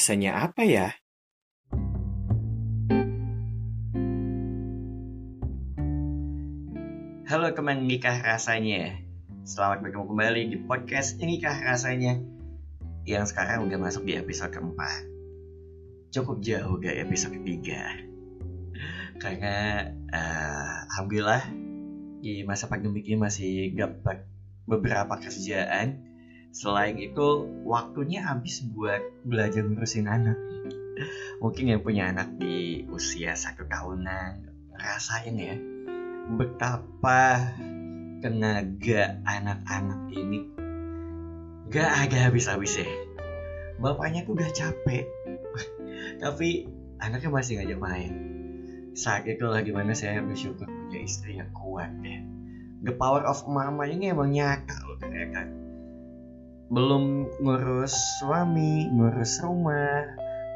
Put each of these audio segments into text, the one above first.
rasanya apa ya? Halo teman nikah rasanya. Selamat bertemu kembali di podcast nikah rasanya Yang sekarang udah masuk di episode keempat. Cukup jauh gak episode ketiga. Karena uh, Alhamdulillah Di masa pandemi ini masih dapat beberapa kerjaan Selain itu waktunya habis buat belajar ngurusin anak. Mungkin yang punya anak di usia satu tahunan rasain ya betapa tenaga anak-anak ini gak ada habis-habisnya. Bapaknya tuh udah capek, tapi anaknya masih ngajak main. Saat itulah gimana saya bersyukur punya istri yang kuat ya. The power of mama ini emang nyata loh ternyata belum ngurus suami, ngurus rumah,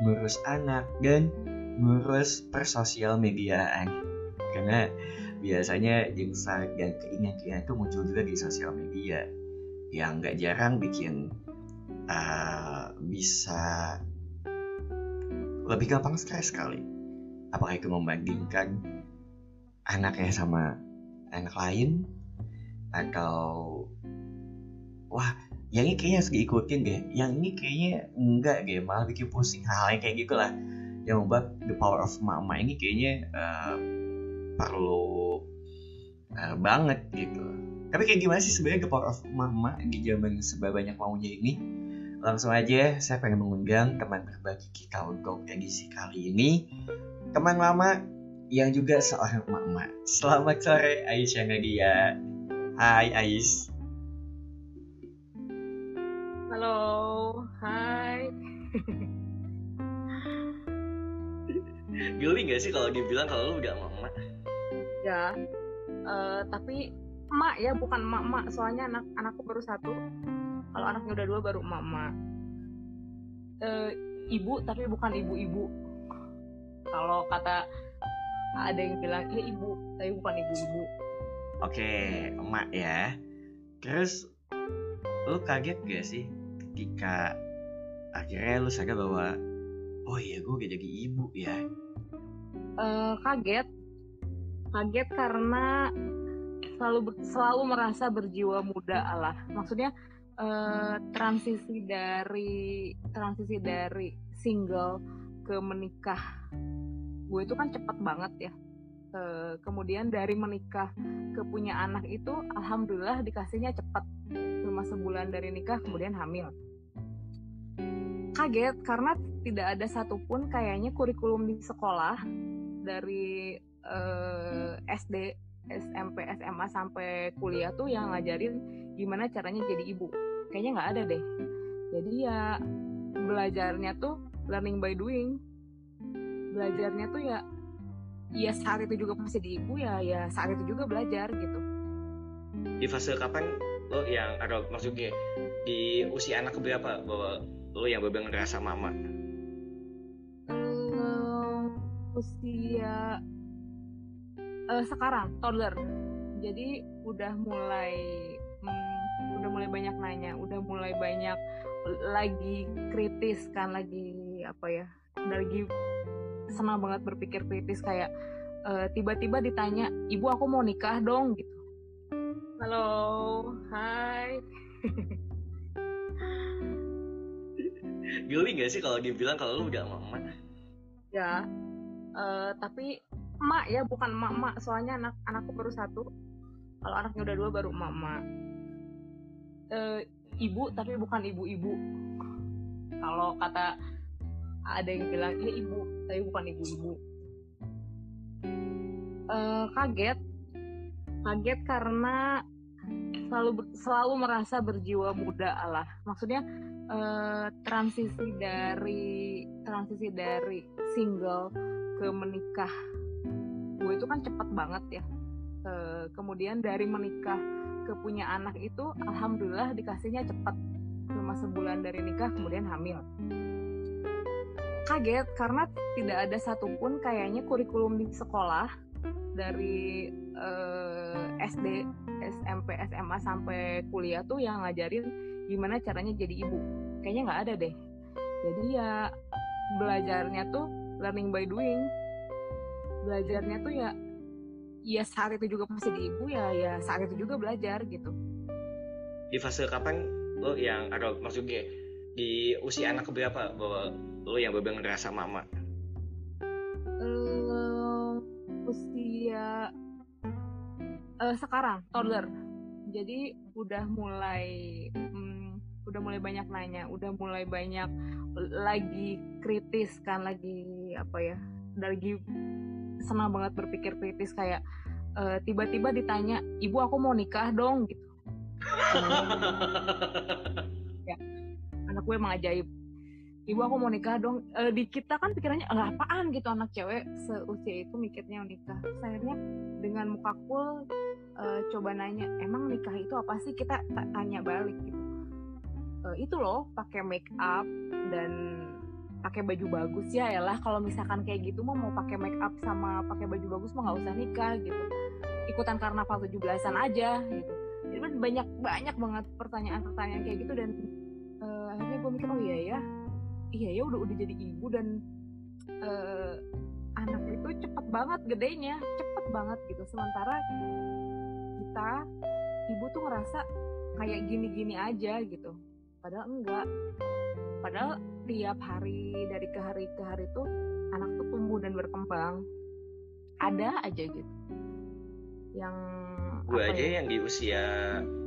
ngurus anak, dan ngurus persosial mediaan. Karena biasanya insight dan keinginan-keinginan itu muncul juga di sosial media yang gak jarang bikin uh, bisa lebih gampang stres sekali. Apakah itu membandingkan anaknya sama anak lain atau wah yang ini kayaknya harus diikutin deh. Yang ini kayaknya enggak deh malah bikin pusing hal, -hal yang kayak gitulah. Yang membuat the power of mama ini kayaknya uh, perlu uh, banget gitu. Tapi kayak gimana sih sebenarnya the power of mama di zaman sebanyak maunya ini? Langsung aja saya pengen mengundang teman berbagi kita untuk edisi kali ini. Teman lama yang juga seorang mama. Selamat sore Aisyah Nadia. Hai Ais Geli gak sih kalau dibilang kalau lu udah mama? Ya, uh, tapi emak ya bukan emak-emak. Soalnya anak anakku baru satu. Kalau anaknya udah dua baru emak-emak. Uh, ibu tapi bukan ibu-ibu. Kalau kata ada yang bilang ya ibu tapi bukan ibu-ibu. Oke emak ya. Terus lu kaget gak sih ketika akhirnya lu sadar bahwa oh iya gue gak jadi ibu ya. Uh, kaget. Kaget karena selalu selalu merasa berjiwa muda Allah maksudnya uh, transisi dari transisi dari single ke menikah gue itu kan cepet banget ya uh, kemudian dari menikah ke punya anak itu alhamdulillah dikasihnya cepet cuma sebulan dari nikah kemudian hamil kaget karena tidak ada satupun kayaknya kurikulum di sekolah dari eh, SD, SMP, SMA sampai kuliah tuh yang ngajarin gimana caranya jadi ibu. Kayaknya nggak ada deh. Jadi ya belajarnya tuh learning by doing. Belajarnya tuh ya ya saat itu juga masih di ibu ya ya saat itu juga belajar gitu. Di fase kapan lo yang ada maksudnya di usia anak berapa bahwa lo yang benar ngerasa mama um, usia uh, sekarang toddler jadi udah mulai um, udah mulai banyak nanya udah mulai banyak lagi kritis kan lagi apa ya lagi senang banget berpikir kritis kayak uh, tiba-tiba ditanya ibu aku mau nikah dong gitu halo hai Geli gak sih kalau dibilang kalau lu udah mama? Ya, uh, tapi emak ya bukan emak-emak soalnya anak anakku baru satu. Kalau anaknya udah dua baru emak-emak. Uh, ibu tapi bukan ibu-ibu. Kalau kata ada yang bilang ya ibu. Tapi bukan ibu-ibu. Uh, kaget, kaget karena selalu selalu merasa berjiwa muda Allah. Maksudnya uh, transisi dari transisi dari single ke menikah. Gue itu kan cepet banget ya. Uh, kemudian dari menikah ke punya anak itu alhamdulillah dikasihnya cepet. Cuma sebulan dari nikah kemudian hamil kaget karena tidak ada satupun kayaknya kurikulum di sekolah dari eh, SD, SMP, SMA sampai kuliah tuh yang ngajarin gimana caranya jadi ibu. Kayaknya nggak ada deh. Jadi ya belajarnya tuh learning by doing. Belajarnya tuh ya ya saat itu juga masih di ibu ya ya saat itu juga belajar gitu. Di fase kapan lo yang atau maksudnya di usia anak berapa bahwa lo yang benar ngerasa mama. Uh, usia uh, sekarang toddler. Jadi udah mulai um, udah mulai banyak nanya udah mulai banyak lagi kritis kan lagi apa ya lagi senang banget berpikir kritis kayak uh, tiba-tiba ditanya ibu aku mau nikah dong gitu. Ya anak gue emang ajaib ibu aku mau nikah dong. E, di kita kan pikirannya e, apaan? gitu anak cewek seusia itu mikirnya nikah. Terus akhirnya dengan muka cool e, coba nanya emang nikah itu apa sih? Kita tanya balik gitu. E, itu loh pakai make up dan pakai baju bagus. Ya lah kalau misalkan kayak gitu mau mau pakai make up sama pakai baju bagus mau nggak usah nikah gitu. Ikutan karnaval 17-an aja gitu. Jadi banyak banyak banget pertanyaan-pertanyaan kayak gitu dan uh, akhirnya gue mikir oh iya ya iya ya udah udah jadi ibu dan uh, anak itu cepet banget gedenya cepet banget gitu. Sementara kita ibu tuh ngerasa kayak gini-gini aja gitu. Padahal enggak. Padahal tiap hari dari ke hari ke hari tuh anak tuh tumbuh dan berkembang. Ada aja gitu. Yang gue aja ya? yang di usia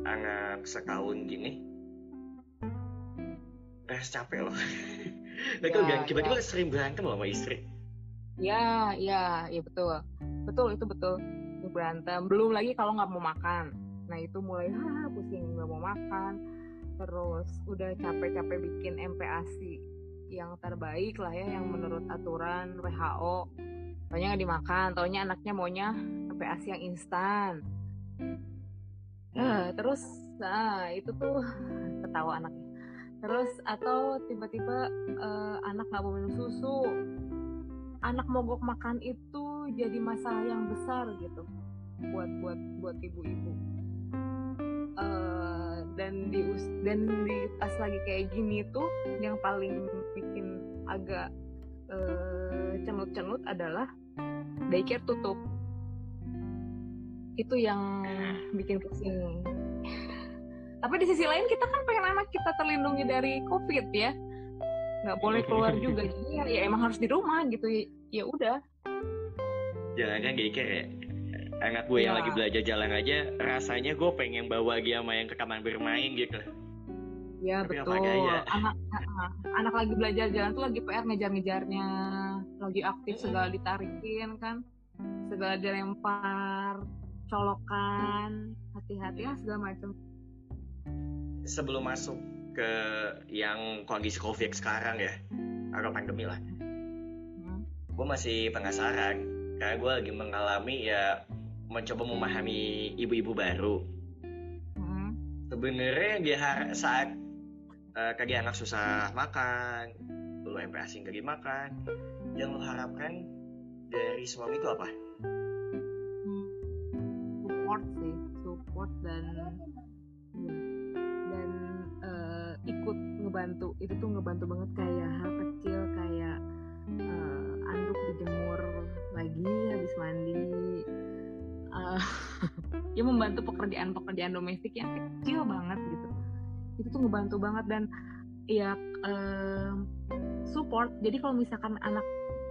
anak setahun gini. Res capek loh mereka ya, tiba-tiba ya. sering berantem loh sama istri. Ya ya ya betul. Betul itu betul. Berantem. Belum lagi kalau nggak mau makan. Nah itu mulai ah pusing nggak mau makan. Terus udah capek-capek bikin MPASI yang terbaik lah ya yang menurut aturan WHO taunya nggak dimakan taunya anaknya maunya MPASI yang instan. Uh, terus nah itu tuh ketawa anaknya terus atau tiba-tiba uh, anak nggak mau minum susu anak mogok makan itu jadi masalah yang besar gitu buat buat buat ibu-ibu. Dan di dan di pas lagi kayak gini tuh yang paling bikin agak uh, cenut-cenut adalah daycare tutup. Itu yang bikin pusing tapi di sisi lain kita kan pengen anak kita terlindungi dari covid ya. Nggak boleh keluar juga. Jadi ya, ya emang harus di rumah gitu. Ya udah. Jangan kan daycare ya anak gue yang ya. lagi belajar jalan aja rasanya gue pengen bawa dia sama yang ke kamar bermain gitu. Ya Tapi betul. ya? anak anak lagi belajar jalan tuh lagi PR ngejar-ngejarnya. Lagi aktif segala ditarikin kan. Segala dilempar colokan hati-hati ya segala macam sebelum masuk ke yang kondisi covid sekarang ya atau pandemi lah hmm. gue masih penasaran karena gue lagi mengalami ya mencoba memahami ibu-ibu baru. Hmm. Sebenarnya dia saat uh, kaki anak susah makan, lu MPASI gak makan, yang lo harapkan dari suami itu apa? Hmm. Support sih, support dan dan uh, ikut ngebantu. Itu tuh ngebantu banget kayak hal kecil kayak uh, anduk dijemur lagi habis mandi. Uh, ya membantu pekerjaan-pekerjaan domestik yang kecil banget gitu. Itu tuh ngebantu banget dan ya uh, support. Jadi kalau misalkan anak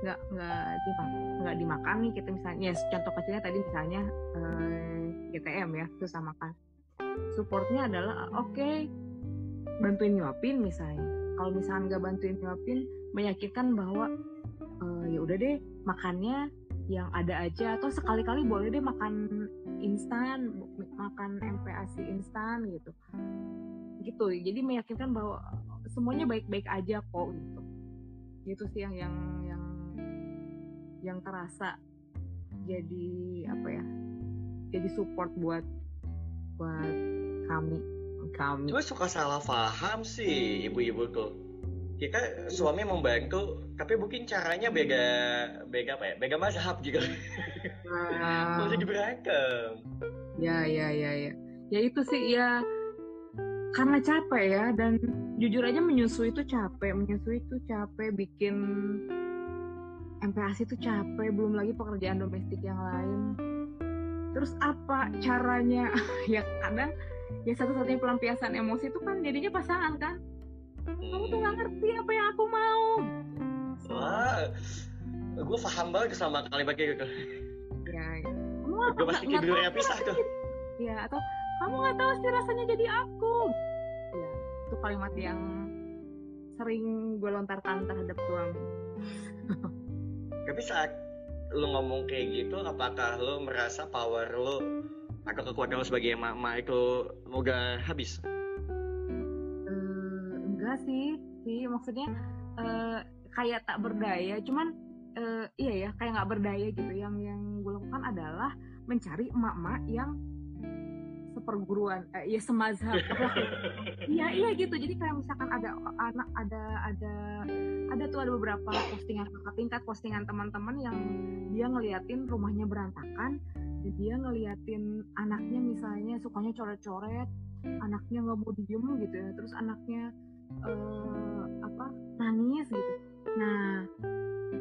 nggak nggak dimakan nggak dimakan nih kita misalnya ya contoh kecilnya tadi misalnya uh, GTM ya susah makan supportnya adalah oke okay, bantuin nyuapin misalnya. Kalau misalkan nggak bantuin nyuapin meyakinkan bahwa uh, ya udah deh makannya yang ada aja. Atau sekali-kali boleh deh makan instan makan MPASI instan gitu. Gitu jadi meyakinkan bahwa semuanya baik-baik aja kok gitu. Gitu sih yang yang yang yang terasa jadi apa ya jadi support buat buat kami. Kami. Cuma suka salah paham sih ibu-ibu tuh. Kita suami membantu tapi mungkin caranya beda beda apa ya? Beda mazhab juga. Nah. masih diberantem ya ya ya ya. Ya itu sih ya. Karena capek ya dan jujur aja menyusui itu capek. Menyusui itu capek bikin MPASI itu capek. Belum lagi pekerjaan domestik yang lain terus apa caranya? Ya kadang ya satu-satunya pelampiasan emosi itu kan jadinya pasangan kan? Kamu tuh nggak ngerti apa yang aku mau. Wah gue paham banget sama kalimat kayak gitu. Ya kamu gue pasti kayak pisah tuh. Ya atau kamu nggak tahu sih rasanya jadi aku? Ya itu kalimat yang sering gue lontarkan terhadap suami. Tapi saat lu ngomong kayak gitu apakah lu merasa power lu atau kekuatan lu sebagai mama itu udah habis? Uh, enggak sih sih maksudnya uh, kayak tak berdaya cuman uh, iya ya kayak nggak berdaya gitu. Yang yang gue lakukan adalah mencari emak-emak yang seperguruan eh, ya semazhab. Iya iya gitu. Jadi kayak misalkan ada anak ada ada ada tuh ada beberapa postingan kakak tingkat postingan teman-teman yang dia ngeliatin rumahnya berantakan dia ngeliatin anaknya misalnya sukanya coret-coret anaknya nggak mau diem gitu ya terus anaknya uh, apa nangis gitu. Nah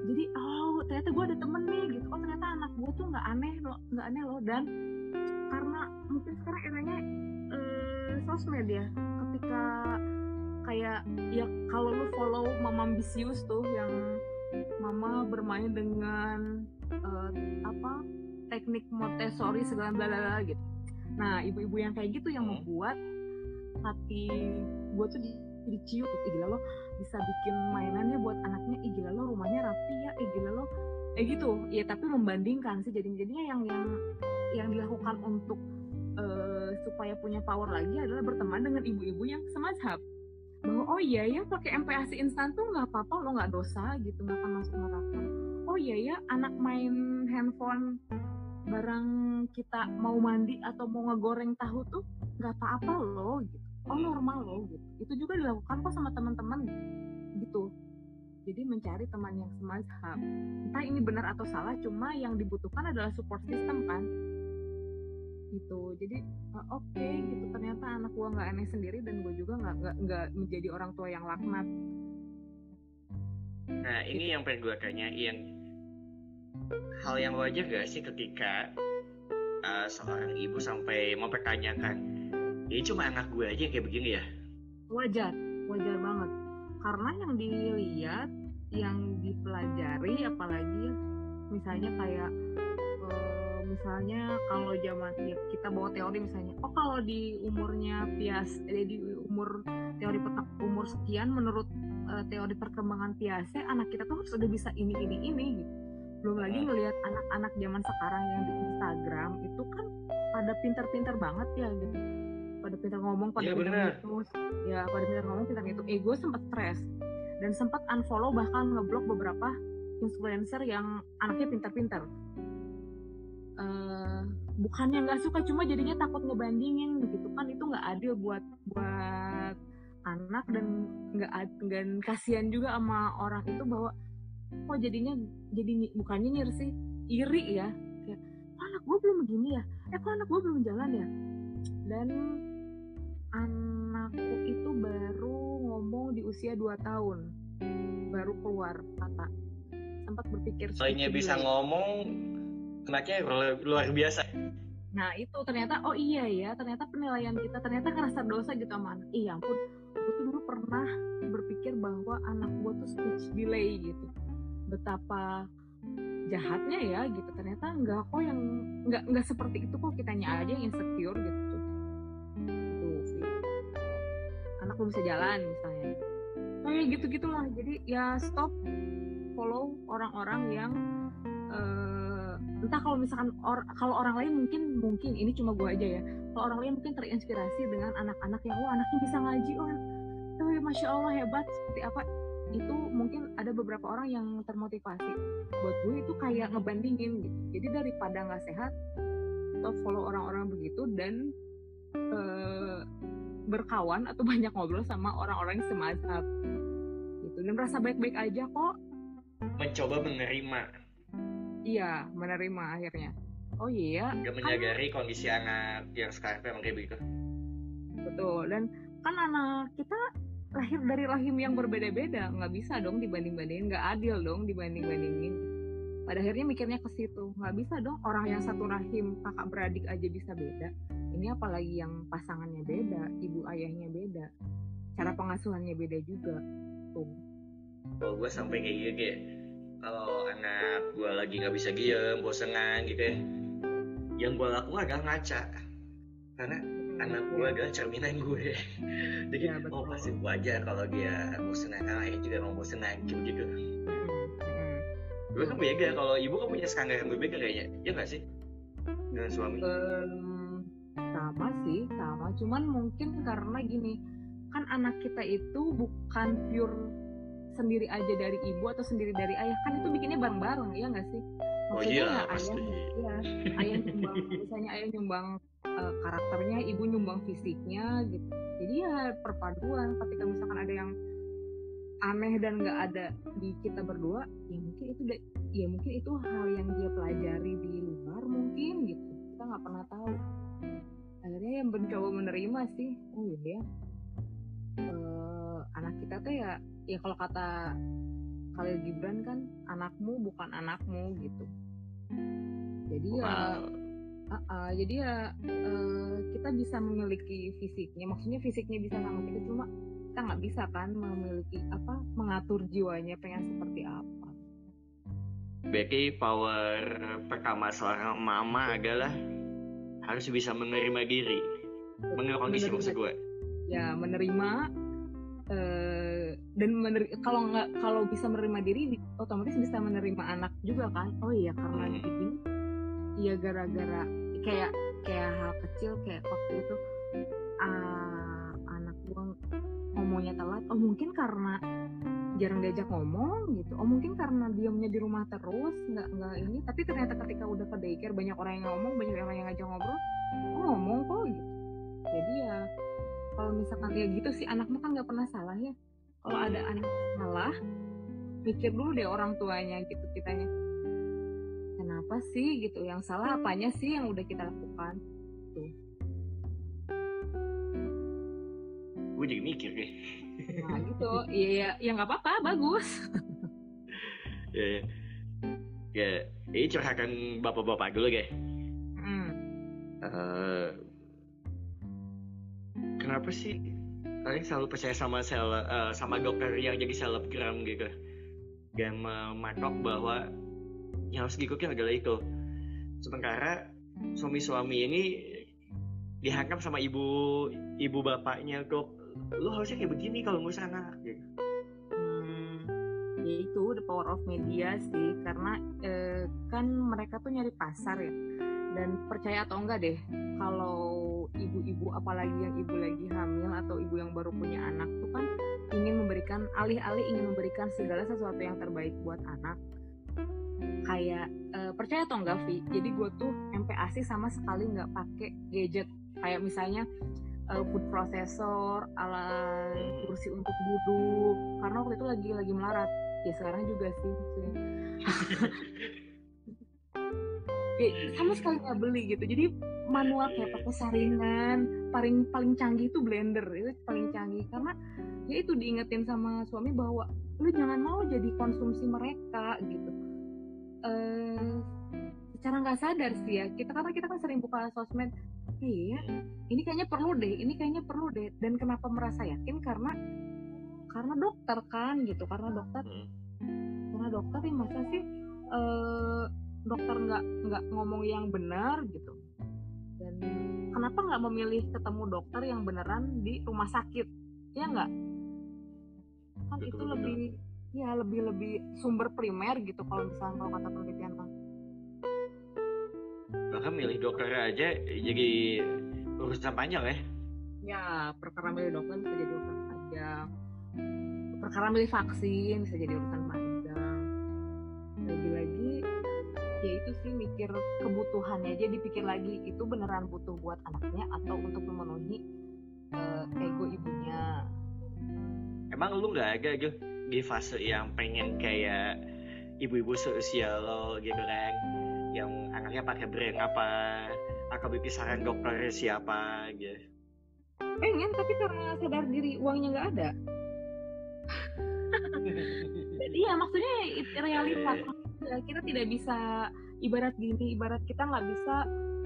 jadi oh ternyata gue ada temen nih gitu. Oh ternyata anak gue tuh nggak aneh loh nggak aneh loh. Dan karena mungkin sekarang eranya uh, sosmed ya ketika kayak ya kalau lu follow mama ambisius tuh yang mama bermain dengan uh, apa teknik Montessori segala bla gitu. Nah ibu-ibu yang kayak gitu yang hmm. membuat hati gue tuh dicium ih gila lo. Bisa bikin mainannya buat anaknya. Ih gila lo. Rumahnya rapi ya. Ih gila lo. Eh gitu. Ya tapi membandingkan sih jadi jadinya yang yang yang dilakukan untuk uh, supaya punya power lagi adalah berteman dengan ibu-ibu yang semazhab bahwa oh iya ya pakai MPASI instan tuh nggak apa-apa lo nggak dosa gitu. Nggak akan masuk neraka. Oh iya ya anak main handphone barang kita mau mandi atau mau ngegoreng tahu tuh nggak apa-apa loh gitu oh normal loh gitu. Itu juga dilakukan kok sama teman-teman gitu. Jadi mencari teman yang semazhab entah ini benar atau salah cuma yang dibutuhkan adalah support system kan. Gitu. Jadi uh, oke okay, gitu. Ternyata anak gua nggak aneh sendiri dan gue juga nggak nggak menjadi orang tua yang laknat. Nah ini gitu. yang pengen gue tanyain. Hal yang wajar gak sih ketika uh, seorang ibu sampai mau mempertanyakan ini cuma anak gue aja yang kayak begini ya? Wajar wajar banget. Karena yang dilihat yang dipelajari apalagi misalnya kayak uh, misalnya kalau zaman ya kita bawa teori misalnya oh kalau di umurnya pias eh, di umur teori petak umur sekian menurut uh, teori perkembangan piase anak kita tuh harus udah bisa ini ini ini gitu. Belum lagi ngelihat anak-anak zaman sekarang yang di Instagram itu kan pada pintar-pintar banget ya gitu pada pintar ngomong pada ya, pintar ngitung. Ya pada pintar ngomong pintar ngitung. Ego eh, sempat stres. Dan sempat unfollow bahkan ngeblok beberapa influencer yang anaknya pintar-pintar. Uh, bukannya nggak suka cuma jadinya takut ngebandingin gitu kan. Itu nggak adil buat buat anak dan nggak dan kasihan juga sama orang itu bahwa kok jadinya jadi bukannya nyir sih iri ya? Kayak anak gue belum begini ya? Eh kok anak gue belum jalan ya? Dan anakku itu baru ngomong di usia 2 tahun. Baru keluar kata sempat berpikir soalnya bisa ngomong anaknya luar biasa. Nah itu ternyata oh iya ya ternyata penilaian kita ternyata ngerasa dosa gitu sama anak. Iya ampun gue tuh dulu pernah berpikir bahwa anak gue tuh speech delay gitu. Betapa jahatnya ya gitu. Ternyata enggak kok yang enggak enggak seperti itu kok kitanya aja yang insecure gitu anak lu bisa jalan misalnya. Kayak gitu gitulah jadi ya stop follow orang-orang yang uh, entah kalau misalkan or, kalau orang lain mungkin mungkin ini cuma gue aja ya. Kalau orang lain mungkin terinspirasi dengan anak-anak yang oh anaknya bisa ngaji oh, ya masya allah hebat seperti apa. Itu mungkin ada beberapa orang yang termotivasi. Buat gue itu kayak ngebandingin gitu. Jadi daripada nggak sehat stop follow orang-orang begitu dan uh, berkawan atau banyak ngobrol sama orang-orang yang semazhab gitu. Dan merasa baik-baik aja kok. Mencoba menerima. Iya menerima akhirnya. Oh iya. Gak kan menyadari kan, kondisi anak yang sekarang memang kayak begitu. Betul. Dan kan anak kita lahir dari rahim yang berbeda-beda. Nggak bisa dong dibanding-bandingin. Nggak adil dong dibanding-bandingin pada akhirnya mikirnya ke situ nggak bisa dong orang yang satu rahim kakak beradik aja bisa beda. Ini apalagi yang pasangannya beda ibu ayahnya beda cara pengasuhannya beda juga. Tuh. Kalau gue sampai kayak gitu kayak kalau anak gue lagi nggak bisa diem bosengan gitu ya yang gue lakukan agak ngaca. Karena anak gue adalah cerminan gue. Jadi Ya, oh pasti wajar kalau dia bosenan. Karena ayah juga mau bosenan gitu gitu gue kan beda kalau ibu kan punya standar yang berbeda kayaknya. Ya nggak sih? Dengan suami. Em, sama sih sama. Cuman mungkin karena gini kan anak kita itu bukan pure sendiri aja dari ibu atau sendiri dari ayah. Kan itu bikinnya bareng-bareng ya nggak sih? Oh Maksudnya iya ya pasti. ayah ya ayah nyumbang misalnya ayah nyumbang eh, karakternya ibu nyumbang fisiknya gitu. Jadi ya perpaduan ketika misalkan ada yang aneh dan nggak ada di kita berdua ya mungkin itu ya mungkin itu hal yang dia pelajari di luar mungkin gitu. Kita nggak pernah tahu. Akhirnya yang mencoba menerima sih oh iya ya. Eh, anak kita tuh ya ya kalau kata Khalil Gibran kan anakmu bukan anakmu gitu. Jadi ya Ah, ah, jadi ya eh, kita bisa memiliki fisiknya, maksudnya fisiknya bisa sama kita, cuma kita nggak bisa kan memiliki apa mengatur jiwanya pengen seperti apa. berarti power pertama seorang mama adalah harus bisa menerima diri mengenai kondisi maksud gue Ya menerima eh, dan mener- kalau nggak kalau bisa menerima diri, otomatis bisa menerima anak juga kan. Oh iya karena Hmm. begini, iya gara-gara kayak kayak hal kecil kayak waktu itu gua ngomongnya telat. Oh mungkin karena jarang diajak ngomong gitu. Oh mungkin karena diamnya di rumah terus nggak nggak ini. Tapi ternyata ketika udah ke daycare banyak orang yang ngomong banyak orang yang ngajak ngobrol oh ngomong kok? Gitu. Jadi ya kalau misalkan ya gitu sih anakmu kan nggak pernah salah ya. Kalau ada anak salah mikir dulu deh orang tuanya gitu kitanya. Kenapa sih? Gitu. Yang salah apanya sih yang udah kita lakukan gue jadi mikir deh. Nah gitu. Iya ya ya nggak apa-apa. Bagus. Ya ya ya ini curhatan bapak-bapak dulu guys Hmm. Eh, kenapa sih kalian selalu percaya sama sel eh, sama dokter yang jadi selebgram gitu dan mematok bahwa yang harus diikuti adalah itu. Sementara suami-suami ini dihantam sama ibu ibu bapaknya kok lu harusnya kayak begini kalau ngurus anak gitu. Hmm, ya itu the power of media sih. Karena eh, kan mereka tuh nyari pasar ya. Dan percaya atau enggak deh kalau ibu-ibu apalagi yang ibu lagi hamil atau ibu yang baru punya anak tuh kan ingin memberikan alih-alih ingin memberikan segala sesuatu yang terbaik buat anak. Kayak eh, percaya atau enggak Vi? Jadi gue tuh MPASI sama sekali nggak pakai gadget. Kayak misalnya eh, food processor ala kursi untuk duduk. Karena waktu itu lagi lagi melarat. Ya sekarang juga sih. Ya, sama sekali nggak beli gitu. Jadi manual kayak pakai saringan paling paling canggih itu blender. Itu paling canggih. Karena ya itu diingetin sama suami bahwa lu jangan mau jadi konsumsi mereka gitu. Eh secara nggak sadar sih ya. Kita karena kita kan sering buka sosmed iya ini kayaknya perlu deh ini kayaknya perlu deh. Dan kenapa merasa yakin? Karena karena dokter kan gitu. Karena dokter Hmm. karena dokter ya masa sih eh, dokter nggak nggak ngomong yang benar gitu. Dan kenapa nggak memilih ketemu dokter yang beneran di rumah sakit? Ya nggak? Kan Betul, itu betul. lebih ya lebih lebih sumber primer gitu kalau misalnya kalau kata penelitian kan bahkan milih dokter aja jadi urusan panjang ya? Ya perkara milih dokter bisa jadi urusan panjang. Perkara milih vaksin bisa jadi urusan panjang. Lagi-lagi ya itu sih mikir kebutuhannya aja dipikir lagi. Itu beneran butuh buat anaknya atau untuk memenuhi eh, ego ibunya? Emang lu nggak ada gitu di fase yang pengen kayak ibu-ibu seusia lo gitu kan yang anaknya pakai brand apa bikin saran dokter siapa gitu. Pengen tapi karena sadar diri uangnya nggak ada. Jadi ya maksudnya realitas ya, kita tidak bisa ibarat gini ibarat kita nggak bisa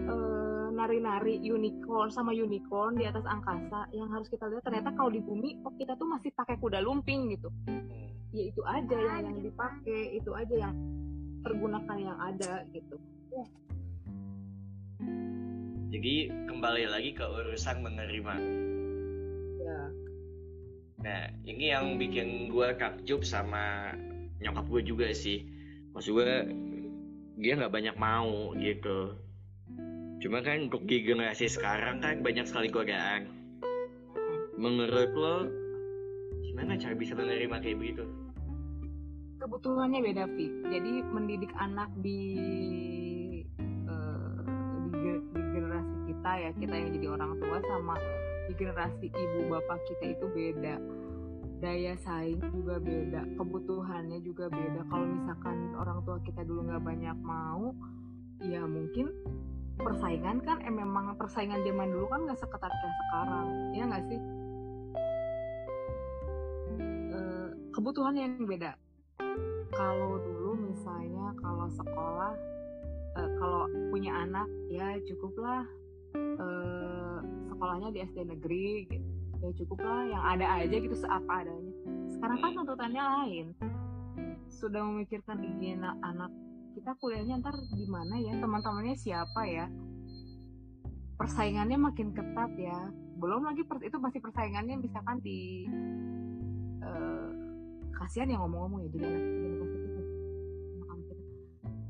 uh, nari-nari unicorn sama unicorn di atas angkasa. Yang harus kita lihat ternyata kalau di bumi kok kita tuh masih pakai kuda lumping gitu. Hmm. ya itu aja yang yang dipakai itu aja yang pergunakan yang ada gitu. Jadi kembali lagi ke urusan menerima. Ya nah ini yang bikin gue takjub sama nyokap gue juga sih. Maksud gue dia nggak banyak mau gitu. Cuma kan untuk di generasi sekarang kan banyak sekali godaan. Menurut lo gimana cara bisa menerima kayak begitu kebutuhannya beda Vi jadi mendidik anak di di, di generasi kita ya kita yang jadi orang tua sama di generasi ibu bapak kita itu beda. Daya saing juga beda kebutuhannya juga beda. Kalau misalkan orang tua kita dulu nggak banyak mau ya mungkin persaingan kan eh, memang persaingan zaman dulu kan nggak seketat kayak sekarang ya nggak sih? E, kebutuhan yang beda kalau dulu misalnya kalau sekolah e, kalau punya anak ya cukuplah e, sekolahnya di SD negeri gitu. Ya cukuplah yang ada aja gitu seapa adanya. Sekarang kan tuntutannya lain. Sudah memikirkan ingin anak kita kuliahnya ntar di mana ya? Teman-temannya siapa ya? Persaingannya makin ketat ya. Belum lagi per, itu masih persaingannya misalkan di uh, kasihan yang ngomong-ngomong ya jadi anak kita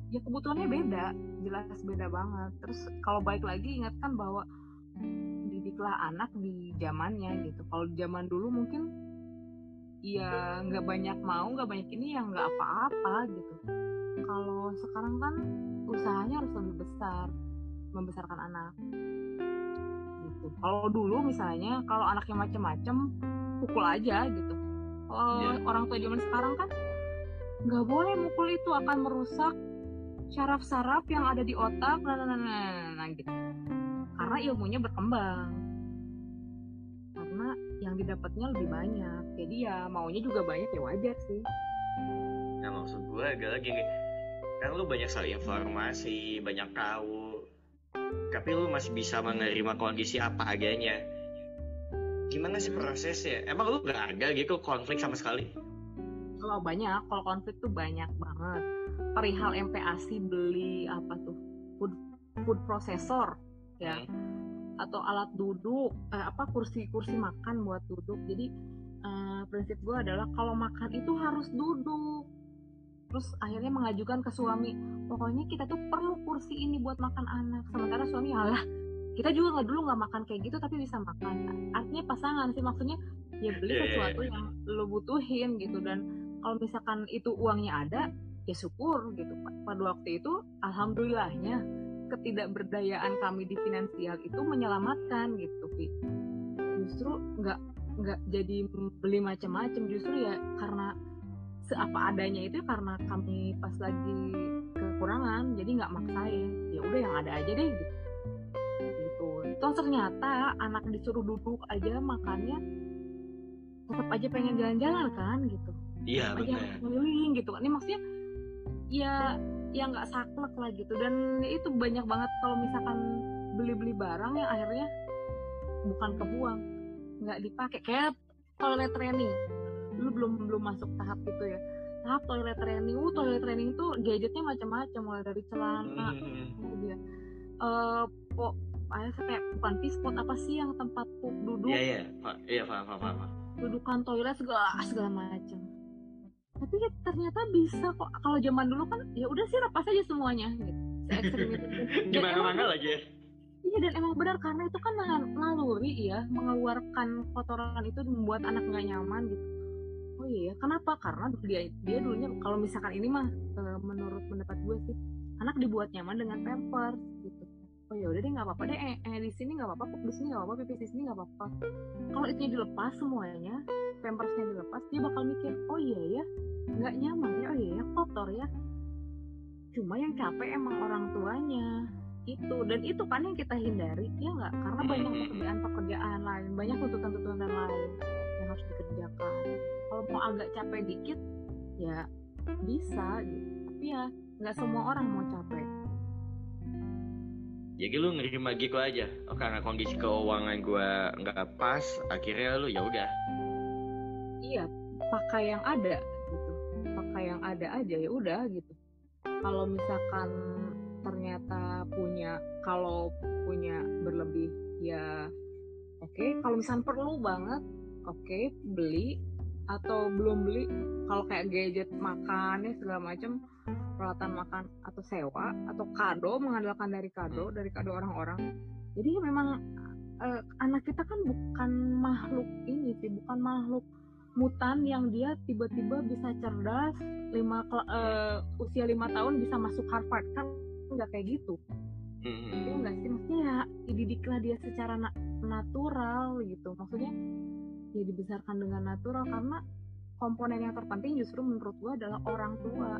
ya kebutuhannya beda. Jelas beda banget. Terus kalau baik lagi ingatkan bahwa didiklah anak di zamannya gitu. Kalau zaman dulu mungkin ya nggak banyak mau nggak banyak ini yang nggak apa-apa gitu. Kalau sekarang kan usahanya harus lebih besar. Membesarkan anak. Gitu. Kalau dulu misalnya kalau anaknya macem-macem pukul aja gitu yeah. orang tua zaman sekarang kan nggak boleh mukul itu akan merusak saraf-saraf yang ada di otak nah, nah, nah, nah, nah gitu. Karena ilmunya berkembang. Karena yang didapatnya lebih banyak. Jadi ya maunya juga banyak ya wajar sih. Nah maksud gue agak lagi kan lu banyak sekali informasi banyak tahu. Tapi lu masih bisa menerima kondisi apa adanya gimana sih prosesnya? Emang lu gak ada gitu konflik sama sekali? Kalau banyak kalau konflik tuh banyak banget. Perihal MPASI beli apa tuh? Food food processor ya. Hmm. atau alat duduk eh, apa kursi kursi makan buat duduk. Jadi uh, prinsip gue adalah kalau makan itu harus duduk. Terus akhirnya mengajukan ke suami pokoknya kita tuh perlu kursi ini buat makan anak. Sementara suami alah kita juga nggak dulu nggak makan kayak gitu tapi bisa makan. Artinya pasangan sih maksudnya ya beli iya, iya, sesuatu iya. yang lo butuhin gitu. Dan kalau misalkan itu uangnya ada ya syukur gitu pada waktu itu alhamdulillahnya ketidakberdayaan kami di finansial itu menyelamatkan gitu Pi. justru nggak nggak jadi beli macam-macam. Justru ya karena seapa adanya itu karena kami pas lagi kekurangan jadi nggak maksain. Ya udah yang ada aja deh gitu gitu toh ternyata anak disuruh duduk aja makannya tetap aja pengen jalan-jalan kan gitu. Iya aja keliling gitu kan. Ini maksudnya ya ya nggak saklek lah gitu. Dan itu banyak banget kalau misalkan beli-beli barang yang akhirnya bukan kebuang nggak dipakai. Kayak toilet training. Lu belum belum masuk tahap itu ya. Tahap toilet training uh toilet training tuh gadgetnya macam-macam mulai dari celana hmm. kemudian uh, po ada kayak bukan pispot apa sih yang tempat duduk? Iya iya. Iya paham paham paham dudukan toilet segala segala macam. Tapi ya, ternyata bisa kok. Kalau zaman dulu kan ya udah sih lepas aja semuanya. Gitu gimana mana lagi ya. Iya dan emang benar karena itu kan naluri ya mengeluarkan kotoran itu membuat anak nggak nyaman gitu. Oh iya kenapa? Karena dia dia dulunya kalau misalkan ini mah e, menurut pendapat gue sih anak dibuat nyaman dengan pampers oh ya udah deh nggak apa-apa deh. Eh, eh di sini nggak apa-apa di sini nggak apa-apa pipis di sini nggak apa-apa. Kalau itu dilepas semuanya pampersnya dilepas dia bakal mikir oh iya ya nggak nyaman ya oh iya ya kotor ya. Cuma yang capek emang orang tuanya. Itu dan itu kan yang kita hindari ya nggak? Karena banyak Hmm. pekerjaan-pekerjaan lain banyak tuntutan-tuntutan lain yang harus dikerjakan. Kalau mau agak capek dikit ya bisa gitu. Tapi ya nggak semua orang mau capek Jadi lu nerima gitu aja. Oh karena kondisi keuangan gua nggak pas, akhirnya lu ya udah. iya pakai yang ada gitu pakai yang ada aja ya udah gitu kalau misalkan ternyata punya kalau punya berlebih ya oke kalau misalkan perlu banget oke beli atau belum beli kalau kayak gadget makan ya segala macam peralatan makan atau sewa atau kado mengandalkan dari kado dari kado orang-orang. Jadi memang eh, anak kita kan bukan makhluk ini sih bukan makhluk mutan yang dia tiba-tiba bisa cerdas lima eh, usia lima tahun bisa masuk Harvard. Kan nggak kayak gitu. Hmm. Iya nggak sih? Maksudnya ya dididiklah dia secara na- natural gitu. Maksudnya ya dibesarkan dengan natural karena komponen yang terpenting justru menurut gua adalah orang tua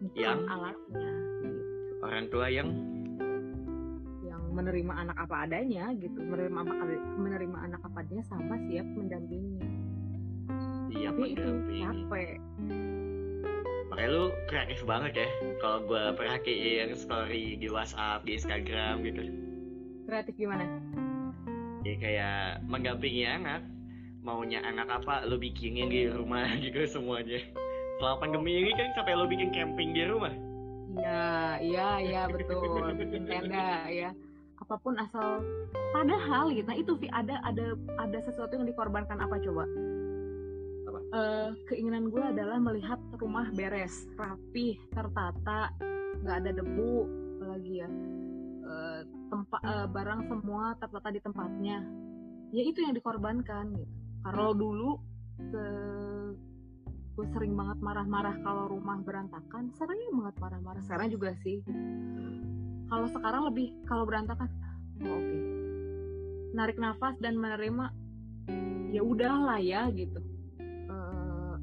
bukan Yang? alatnya gitu. Orang tua yang yang menerima anak apa adanya gitu menerima apa menerima anak apa adanya sama siap mendampingi iya tapi itu mendampingi. capek Makanya lu kreatif banget ya. Kalau gua perhatiin story di WhatsApp, di Instagram gitu. kreatif gimana Ya kayak mendampingi anak. Maunya anak apa, lu bikinin di rumah gitu semuanya. Selama pandemi ini kan sampai lu bikin camping di rumah. Iya, iya, iya betul. Bikin tenda ya. Apa pun asal padahal gitu. Nah, itu Vi ada ada ada sesuatu yang dikorbankan apa coba? Apa? Eh, keinginan gue adalah melihat rumah beres, rapih, tertata, nggak ada debu, apalagi ya. Eh, tempat eh, barang semua tertata di tempatnya. Ya itu yang dikorbankan gitu. Kalau dulu ke- gue sering banget marah-marah kalau rumah berantakan. Sering banget marah-marah sekarang juga sih. Kalau sekarang lebih kalau berantakan oh, oke. Narik nafas dan menerima ya udahlah ya gitu. Eh,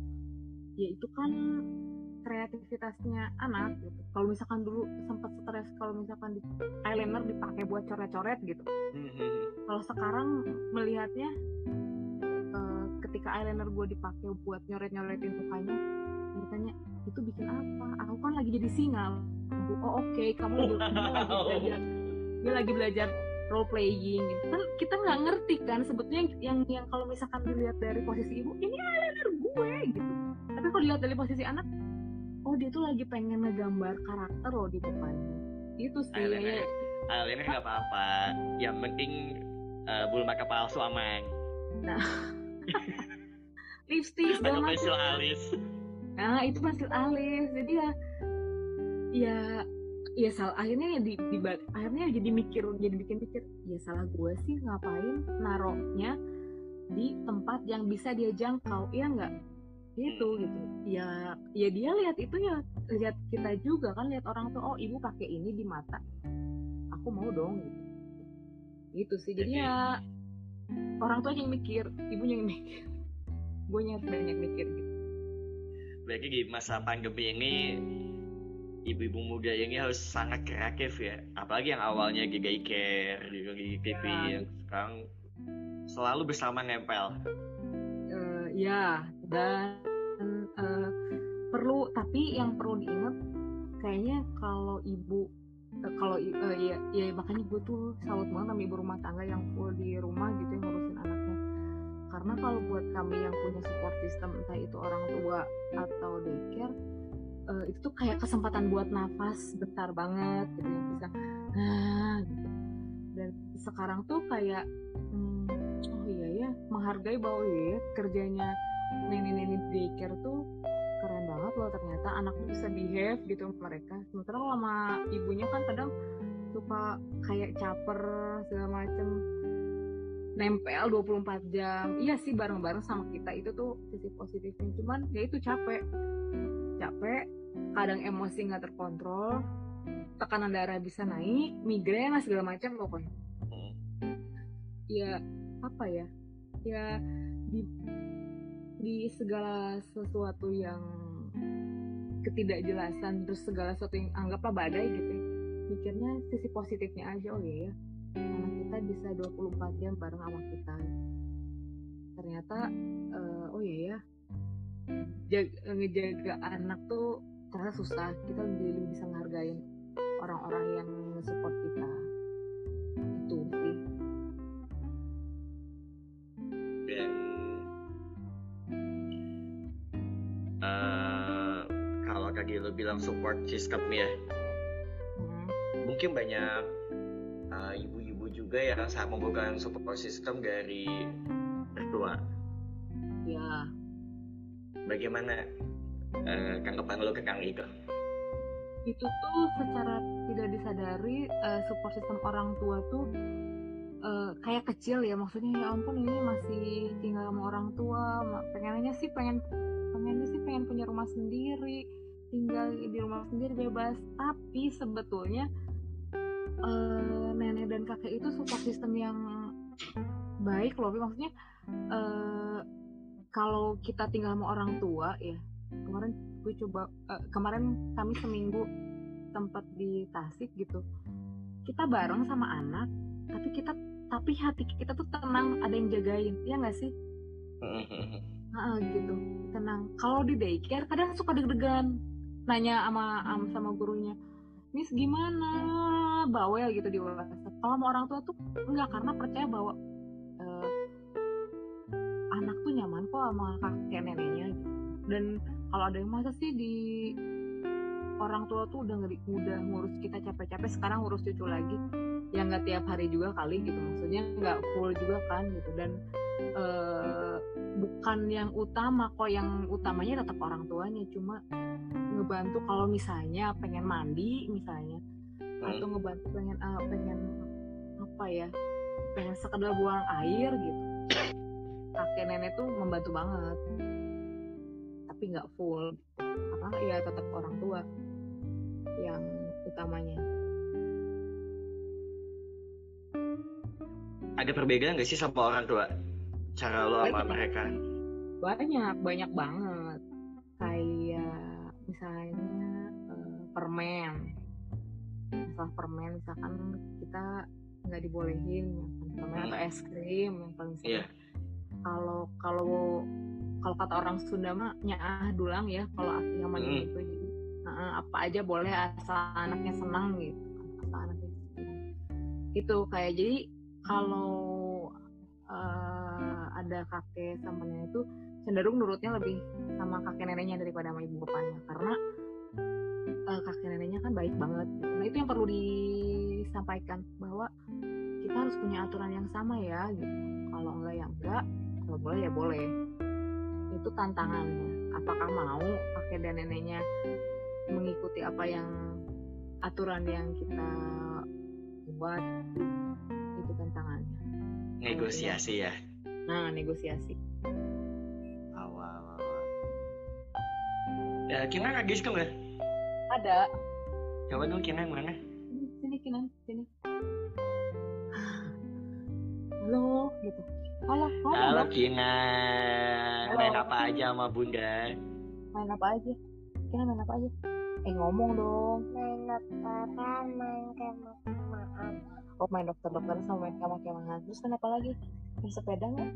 ya itu kan kreativitasnya anak gitu. Kalau misalkan dulu sempat stres kalau misalkan di eyeliner dipakai buat coret-coret gitu. Kalau sekarang melihatnya eh, ketika eyeliner gue dipakai buat nyoret-nyoretin mukanya bertanya itu bikin apa? Aku kan lagi jadi singa oh oke kamu lagi, belajar. Dia lagi belajar role playing gitu. Kan kita nggak ngerti kan sebetulnya yang yang kalau misalkan dilihat dari posisi ibu ini eyeliner gue gitu. Tapi kalau dilihat dari posisi anak oh dia tuh lagi pengen ngegambar karakter loh di mukanya itu sih Eyeliner. Eyeliner nggak apa-apa. Yang penting uh, bulu mata palsu aman. lipstick segala Atau macam pensil alis. Nah itu pensil alis jadi ya ya ya salah akhirnya ya di, di akhirnya jadi mikir jadi bikin mikir ya salah gue sih ngapain naroknya di tempat yang bisa dia jangkau ya enggak itu gitu. Ya ya dia lihat itu ya lihat kita juga kan lihat orang tuh oh ibu pakai ini di mata. Aku mau dong gitu. Gitu sih. Jadi Jadi- ya orang tua yang mikir ibunya yang mikir. Gue banyak mikir gitu. Berarti di masa pandemi ini ibu-ibu muda ini harus sangat kreatif ya. Apalagi yang awalnya di daycare, di, di TV, Ya. yang sekarang selalu bersama nempel. Ya dan eh, perlu tapi yang perlu diingat kayaknya kalau ibu eh, kalau eh, ya ya makanya gue tuh salut banget sama ibu rumah tangga yang full di rumah gitu yang ngurusin anaknya. Karena kalau buat kami yang punya support system entah itu orang tua atau daycare eh, itu tuh kayak kesempatan buat nafas bentar banget gitu yang bisa ah gitu. Dan sekarang tuh kayak hmm, oh iya ya menghargai bahwa iya ya, kerjanya nenek-nenek daycare tuh keren banget loh ternyata anak tuh bisa behave gitu mereka. Sementara kalau sama ibunya kan kadang suka kayak caper segala macem. Nempel 24 jam. Iya sih bareng-bareng sama kita itu tuh sisi positifnya. Cuman ya itu capek. Capek kadang emosi nggak terkontrol tekanan darah bisa naik migrain lah segala macam pokoknya. Hmm. ya apa ya? Ya di di segala sesuatu yang ketidakjelasan terus segala sesuatu yang anggaplah badai gitu ya. mikirnya sisi positifnya aja oh iya ya. Anak kita bisa 24 jam bareng sama kita. Ternyata uh, oh iya ya jaga, ngejaga anak tuh ternyata susah. Kita jadi bisa ngehargain orang-orang yang support kita. Itu sih uh, kalau kaki lo bilang support system ya hmm. mungkin banyak uh, ibu-ibu juga yang sangat membutuhkan support system dari mertua ya bagaimana uh, tanggapan lo ke Kang Iko? Itu tuh secara tidak disadari uh, support system orang tua tuh uh, kayak kecil ya maksudnya ya ampun ini masih tinggal sama orang tua pengennya sih pengen pengennya sih pengen punya rumah sendiri tinggal di rumah sendiri bebas. Tapi sebetulnya uh, nenek dan kakek itu support system yang baik loh. Maksudnya uh, kalau kita tinggal sama orang tua ya kemarin gue coba uh, kemarin kami seminggu tempat di Tasik gitu kita bareng sama anak tapi kita tapi hati kita tuh tenang ada yang jagain ya nggak sih? Nah, gitu tenang. Kalau di daycare kadang suka deg-degan nanya sama sama gurunya Miss gimana? Bawel gitu di WhatsApp. Kalau sama orang tua tuh enggak karena percaya bahwa uh, anak tuh nyaman kok sama kakek neneknya. Dan kalau ada yang masa sih di orang tua tuh udah ngeri udah ngurus kita capek-capek sekarang ngurus cucu lagi. Ya nggak tiap hari juga kali gitu maksudnya nggak full juga kan gitu. Dan uh, bukan yang utama kok yang utamanya tetap orang tuanya. Cuma ngebantu kalau misalnya pengen mandi misalnya hmm. atau ngebantu pengen uh, pengen apa ya pengen sekedar buang air gitu. Kakek nenek tuh membantu banget. Tapi nggak full karena ya tetap orang tua yang utamanya. Ada perbedaan nggak sih sama orang tua? Cara lo sama mereka? Banyak banyak banget. Kayak misalnya uh, permen. Masalah permen misalkan kita nggak dibolehin permen hmm. atau es krim yang paling sering. Yeah. kalau kalau kalau kata orang Sunda mah nyah dulang ya kalau aki sama hmm. itu jadi apa aja boleh asal anaknya senang gitu asal anaknya senang. Itu kayak jadi kalau uh, ada kakek sama nenek itu cenderung nurutnya lebih sama kakek neneknya daripada sama ibu bapaknya. Karena uh, kakek neneknya kan baik banget nah itu yang perlu disampaikan bahwa kita harus punya aturan yang sama ya gitu. Kalau enggak ya enggak kalau boleh ya boleh. Itu tantangannya. Apakah mau kakek dan neneknya mengikuti apa yang aturan yang kita buat itu tantangannya negosiasi ya? Nah negosiasi. Awal awal ya kina kagis kan nggak? Ada. Coba dulu kina mana? Sini kina sini. Halo gitu. Halo halo, halo Kina. Main apa aja sama bunda? Main apa aja? Kina main apa aja eh ngomong dong. Main dokteran main kemah-kemahan oh main dokter-dokter sama main kemah-kemahan terus kenapa lagi? Main sepeda nggak?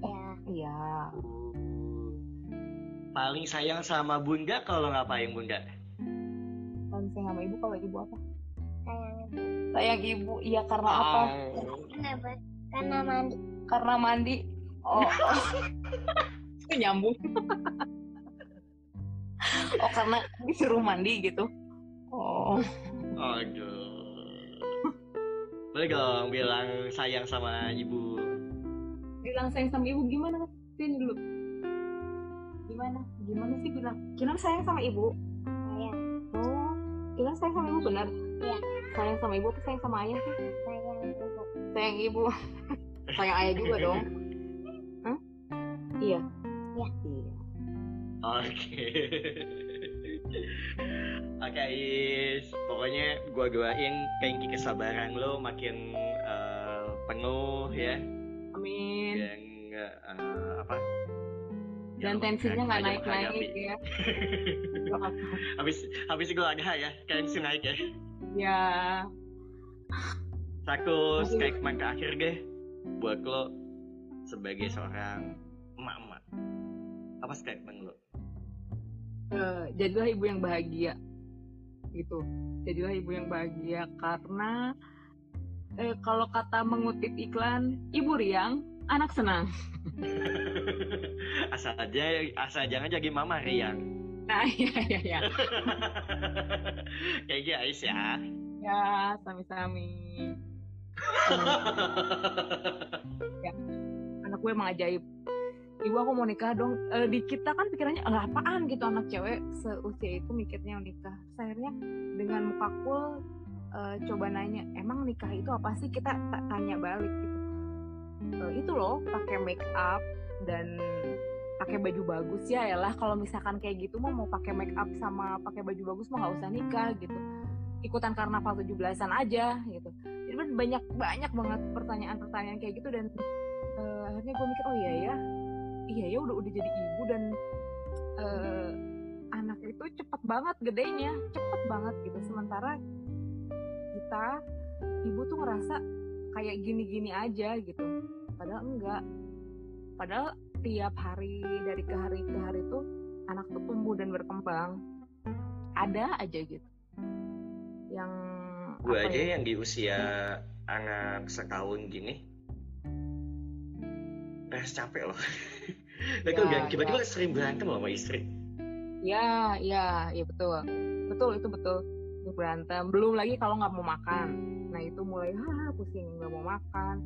Ya. Iya. Paling sayang sama bunda kalau ngapain bunda? Paling sayang sama ibu kalau ibu apa? Sayang ibu. Sayang ibu. Iya karena oh. apa kenapa? Karena mandi. Karena mandi. Oh, oh. itu nyambung oh karena disuruh mandi gitu. Oh. Aduh. Boleh dong bilang sayang sama ibu. Bilang sayang sama ibu gimana? Sini dulu gimana? Gimana sih bilang? Bilang sayang sama ibu. Sayang. Oh. Bilang sayang sama ibu benar? Iya. Sayang sama ibu apa sayang sama ayah? Sih sayang ibu. Sayang ibu. Sayang ayah juga dong. Hah? iya. Iya. Iya oke Oke Is, pokoknya gua doain keingi kesabaran lo makin uh, penuh ya. Amin. Dan uh, apa? Dan tensinya nggak naik naik ya. habis habis ada ya, tensi naik ya. ya Satu statement terakhir deh buat lo sebagai seorang emak-emak. Apa statement lo? Eh, jadilah ibu yang bahagia. Gitu. Jadilah ibu yang bahagia karena eh, kalau kata mengutip iklan ibu riang anak senang. Asal aja asal jangan jadi mama Rian. nah iya iya iya. Kayak guys ya. ya sami-sami. Anak gue emang ajaib ibu aku mau nikah dong. Eh, di kita kan pikirannya "Lah, apaan? gitu anak cewek seusia itu mikirnya nikah. Akhirnya dengan muka cool eh, coba nanya emang nikah itu apa sih? Kita ta- tanya balik gitu. Eh, itu loh pakai make up dan pakai baju bagus. Ya lah kalau misalkan kayak gitu mau mau pakai make up sama pakai baju bagus mau nggak usah nikah gitu. Ikutan karnaval 17-an aja gitu. Jadi banyak banyak banget pertanyaan-pertanyaan kayak gitu dan eh, akhirnya gue mikir oh iya ya iya ya udah udah jadi ibu dan eh, anak itu cepet banget gedenya cepet banget gitu. Sementara kita ibu tuh ngerasa kayak gini-gini aja gitu. Padahal enggak. Padahal tiap hari dari ke hari ke hari tuh anak tuh tumbuh dan berkembang. Ada aja gitu. Yang Gue aja ya, yang di usia anak setahun gini res capek loh. Nah, Ya, bilang tiba-tiba sering berantem loh sama istri. Ya, ya, ya betul. Betul itu betul. Itu Berantem. Belum lagi kalau nggak mau makan. Nah itu mulai ah pusing nggak mau makan.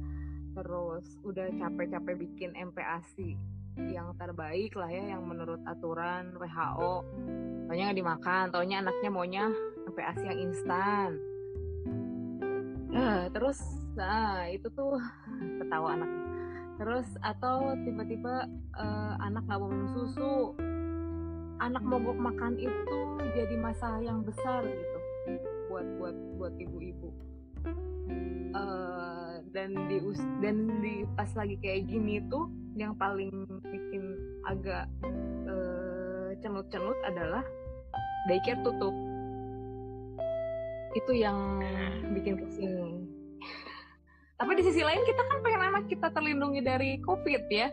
Terus udah capek-capek bikin MPASI yang terbaik lah ya, yang menurut aturan WHO. Taunya nggak dimakan. Taunya anaknya maunya MPASI yang instan. Eh, terus, nah itu tuh ketawa anaknya. Terus atau tiba-tiba eh, anak nggak mau minum susu, anak mogok makan itu jadi masalah yang besar gitu buat buat buat ibu-ibu. Eh, dan di dan di pas lagi kayak gini tuh yang paling bikin agak eh, cenut-cenut adalah daycare tutup. Itu yang bikin pusing tapi di sisi lain kita kan pengen anak kita terlindungi dari covid ya.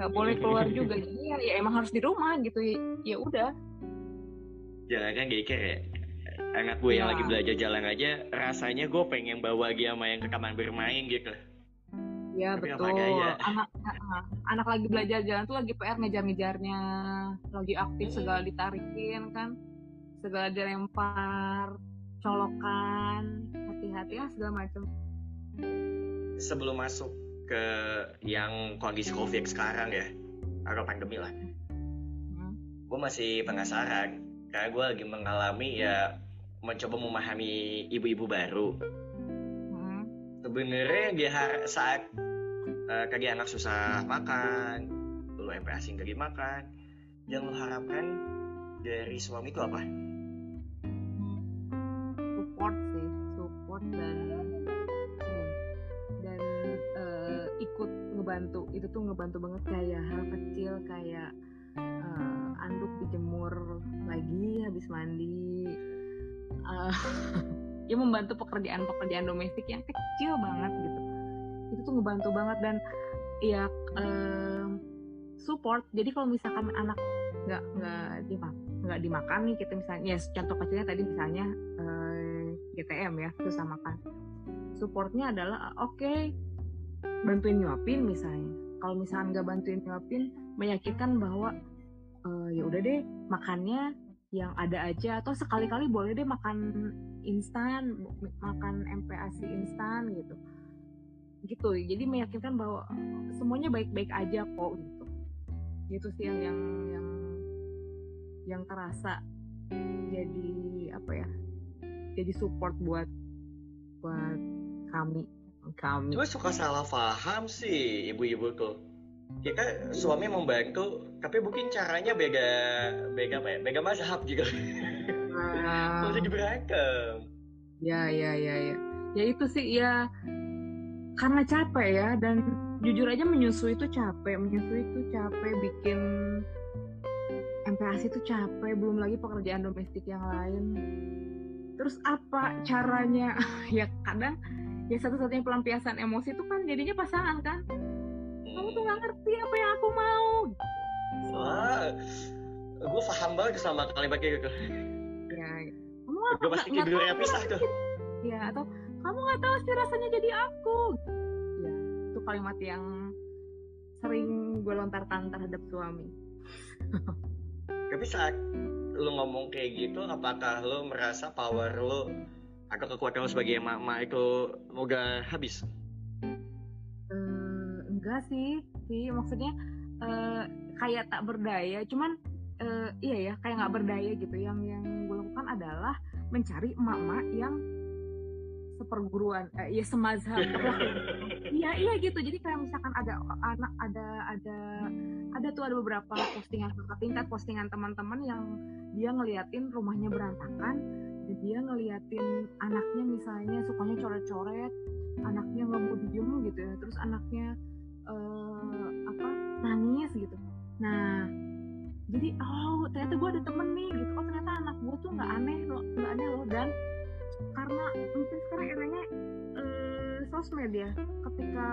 Nggak boleh keluar juga. Jadi ya, ya emang harus di rumah gitu. Ya, ya udah. Jangan kan kayak anak gue yang Ya. lagi belajar jalan aja rasanya gue pengen bawa dia yang ke kamar bermain gitu. ya Tapi betul. gaya? anak ah, anak lagi belajar jalan tuh lagi PR ngejar-ngejarnya. Lagi aktif segala ditarikin kan. Segala dilempar colokan hati-hati ya segala macam Sebelum masuk ke yang kondisi covid sekarang ya atau pandemi lah, Hmm. gue masih penasaran karena gue lagi mengalami ya mencoba memahami ibu-ibu baru. Hmm. Sebenarnya di saat eh, kayak anak susah makan, lu MPASI nggak dimakan, yang lu harapkan dari suami itu apa? support sih support dan ngebantu itu tuh ngebantu banget kayak hal kecil kayak eh, anduk dijemur lagi habis mandi. Eh, ya membantu pekerjaan-pekerjaan domestik yang kecil banget gitu. Itu tuh ngebantu banget dan ya eh, support. Jadi kalau misalkan anak nggak nggak dimakan nggak dimakan nih kita misalnya ya contoh kecilnya tadi misalnya eh, GTM ya susah makan. Supportnya adalah oke bantuin nyuapin misalnya. Kalau misalnya nggak bantuin nyuapin meyakinkan bahwa eh, ya udah deh makannya yang ada aja. Atau sekali-kali boleh deh makan instan makan MPASI instan gitu. Gitu. Jadi meyakinkan bahwa semuanya baik-baik aja kok gitu. Gitu sih yang yang yang yang terasa jadi apa ya jadi support buat buat kami kami Cuma suka salah paham sih ibu-ibu tuh. Ya kan suami membantu, tapi mungkin caranya beda, beda apa ya? Beda mazhab juga. Ah, Mau jadi berantem. ya ya ya ya ya itu sih ya karena capek ya dan jujur aja menyusui itu capek menyusui itu capek bikin MPASI itu capek belum lagi pekerjaan domestik yang lain terus apa caranya ya kadang ya satu-satunya pelampiasan emosi itu kan jadinya pasangan kan? Kamu tuh nggak ngerti apa yang aku mau. Wah, gue paham banget sama kalimat kayak gitu. ya kamu Gue pasti tidurnya pisah tuh. ya atau kamu nggak tahu sih rasanya jadi aku. Ya itu kalimat yang sering gue lontarkan terhadap suami. Tapi saat lu ngomong kayak gitu, apakah lu merasa power lu atau kekuatan lu sebagai mama itu udah habis? Eh, enggak sih sih maksudnya eh, kayak tak berdaya. Cuman eh, iya ya kayak nggak berdaya gitu. Yang yang gue lakukan adalah mencari emak-emak yang seperguruan eh, ya semazhab. Lah. iya iya gitu. Jadi kayak misalkan ada anak ada ada ada tuh ada beberapa postingan kakak tingkat postingan teman-teman yang dia ngeliatin rumahnya berantakan dia ngeliatin anaknya misalnya sukanya coret-coret anaknya nggak mau diem gitu ya terus anaknya eh, apa nangis gitu. Nah jadi oh ternyata gue ada temen nih gitu. Oh ternyata anak gue tuh nggak aneh loh nggak aneh loh. Dan karena mungkin sekarang eranya eh, sosmed ya ketika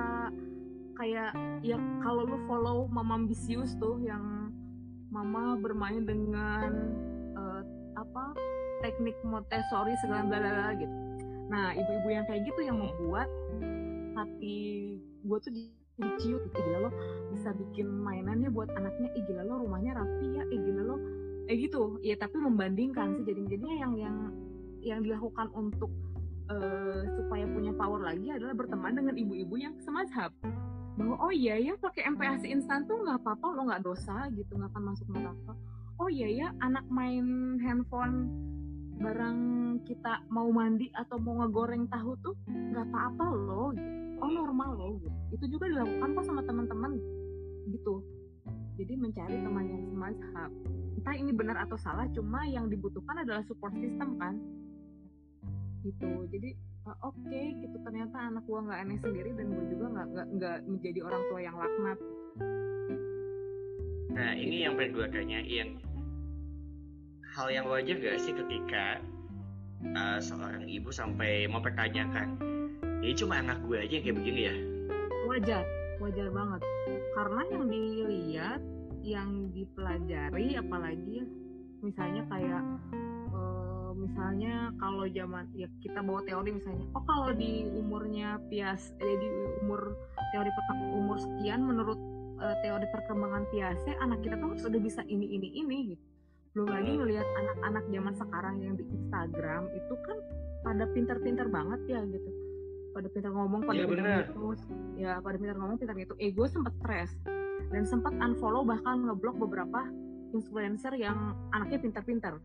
kayak ya kalau lu follow mama ambisius tuh yang mama bermain dengan apa teknik Montessori segala bla bla gitu. Nah ibu-ibu yang kayak gitu yang membuat hati gue tuh jadi ciut gitu gila lo bisa bikin mainannya buat anaknya ih gila lo rumahnya rapi ya ih gila lo. Eh gitu. Ya tapi membandingkan sih jadi jadinya yang yang yang dilakukan untuk eh, supaya punya power lagi adalah berteman dengan ibu-ibu yang semazhab bahwa oh iya ya pakai MPASI instan tuh nggak apa-apa lo nggak dosa gitu nggak akan masuk neraka oh iya ya anak main handphone barang kita mau mandi atau mau ngegoreng tahu tuh nggak apa-apa loh gitu. oh normal loh gitu. itu juga dilakukan kok sama teman-teman gitu jadi mencari teman yang semazhab entah ini benar atau salah cuma yang dibutuhkan adalah support system kan gitu jadi uh, oke gitu ternyata anak gua nggak aneh sendiri dan gua juga nggak nggak menjadi orang tua yang laknat Nah, ini yang pengen gue tanyain. Hal yang wajar gak sih ketika uh, seorang ibu sampai mempertanyakan, ini cuma anak gue aja yang kayak begini ya? wajar wajar banget karena yang dilihat yang dipelajari apalagi ya, misalnya kayak eh, misalnya kalau zaman ya kita bawa teori misalnya oh kalau di umurnya pias eh, di umur teori umur sekian menurut eh, teori perkembangan piase anak kita tuh harus udah bisa ini ini ini gitu belum lagi ngelihat anak-anak zaman sekarang yang di Instagram itu kan pada pinter-pinter banget ya gitu. Pada pinter ngomong pada Iya, pinter ngitung ya pada pinter ngomong pinter ngitung eh gue sempet stres. Dan sempat unfollow bahkan ngeblok beberapa influencer yang anaknya pinter-pinter.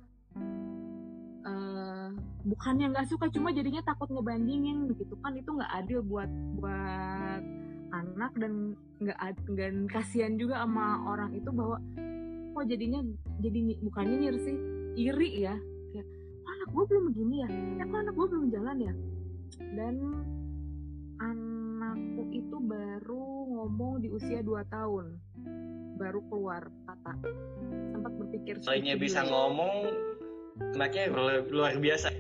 Eh, bukannya nggak suka cuma jadinya takut ngebandingin gitu kan. Itu nggak adil buat buat anak dan nggak dan kasihan juga sama orang itu bahwa kok jadinya jadi ny- bukannya nyir sih iri ya. Kayak "Kok anak gue belum begini ya? Eh, kok anak gue belum jalan ya? Dan anakku itu baru ngomong di usia 2 tahun. Baru keluar kata. Sempat berpikir suci bisa ngomong, anaknya luar, luar biasa.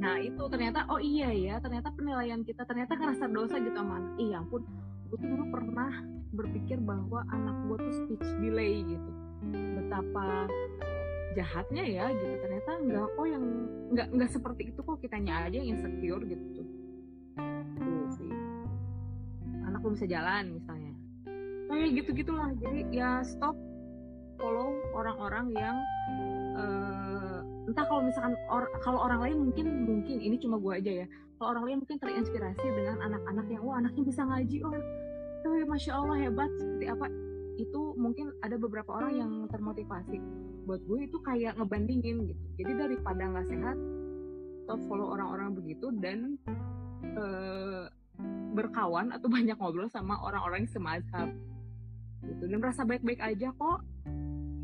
Nah itu ternyata oh iya ya ternyata penilaian kita ternyata ngerasa dosa gitu sama anak. Iya ampun, gue tuh dulu pernah berpikir bahwa anak gue tuh speech delay gitu. Betapa jahatnya ya gitu. Ternyata enggak kok yang enggak enggak seperti itu kok kitanya aja yang insecure gitu. Tuh sih. Anak belum bisa jalan misalnya. Kayak gitu gitulah. Jadi ya stop follow orang-orang yang eh, entah kalau misalkan or- kalau orang lain mungkin mungkin ini cuma gua aja ya kalau orang lain mungkin terinspirasi dengan anak-anak yang wah anaknya bisa ngaji oh oh ya masya allah hebat seperti apa itu mungkin ada beberapa orang yang termotivasi. Buat gue itu kayak ngebandingin gitu. Jadi daripada nggak sehat stop follow orang-orang begitu dan eh, berkawan atau banyak ngobrol sama orang-orang yang semazhab gitu. Dan merasa baik-baik aja kok.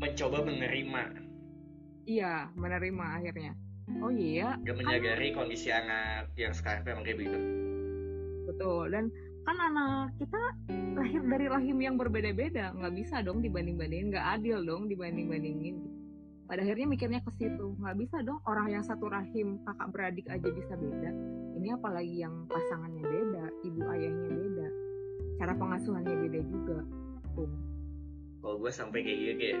Mencoba menerima, iya menerima akhirnya. Oh iya. Gak menyadari kondisi anak yang sekarang memang kayak begitu. Betul. Dan kan anak kita lahir dari rahim yang berbeda-beda, nggak bisa dong dibanding-bandingin, nggak adil dong dibanding-bandingin. pada akhirnya mikirnya ke situ. Nggak bisa dong orang yang satu rahim kakak beradik aja bisa beda. Ini apalagi yang pasangannya beda ibu ayahnya beda. Cara pengasuhannya beda juga. Tuh. Kalau gue sampai kayak gitu kayak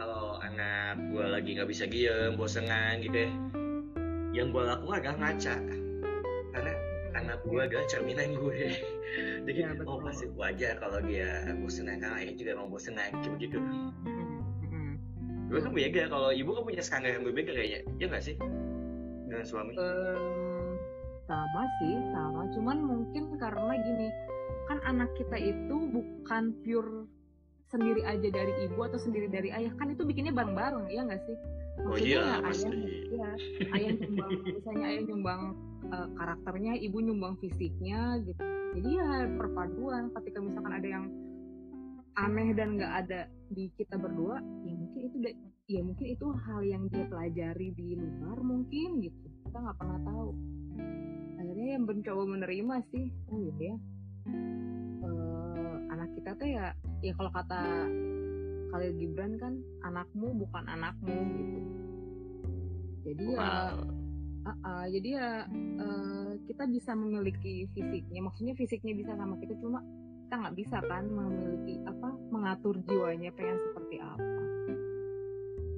kalau anak gue lagi nggak bisa diem bosengan gitu ya. Yang gue lakukan adalah ngaca. Karena anak gue adalah cerminan gue jadi Ya, betul. oh pasti wajar kalau dia bosenan karena ayah juga emang bosenan gitu gitu gue kan beda kalau ibu kan punya standar yang berbeda kayaknya. Ya nggak sih? Dengan suami. Em, sama sih sama. Cuman mungkin karena gini kan anak kita itu bukan pure sendiri aja dari ibu atau sendiri dari ayah. Kan itu bikinnya bareng-bareng ya nggak sih oh Maksudnya iya ya pasti. ayah ya, ayah nyumbang misalnya ayah nyumbang eh, karakternya ibu nyumbang fisiknya gitu. Jadi ya perpaduan ketika misalkan ada yang aneh dan nggak ada di kita berdua ya mungkin itu ya mungkin itu hal yang dia pelajari di luar mungkin gitu. Kita nggak pernah tahu. Akhirnya yang mencoba menerima sih oh iya. Ya Eh, anak kita tuh ya ya kalau kata Khalil Gibran kan anakmu bukan anakmu gitu. Jadi ya wow. Ah, ah, jadi ya eh, kita bisa memiliki fisiknya, maksudnya fisiknya bisa sama kita, cuma kita nggak bisa kan memiliki apa mengatur jiwanya pengen seperti apa.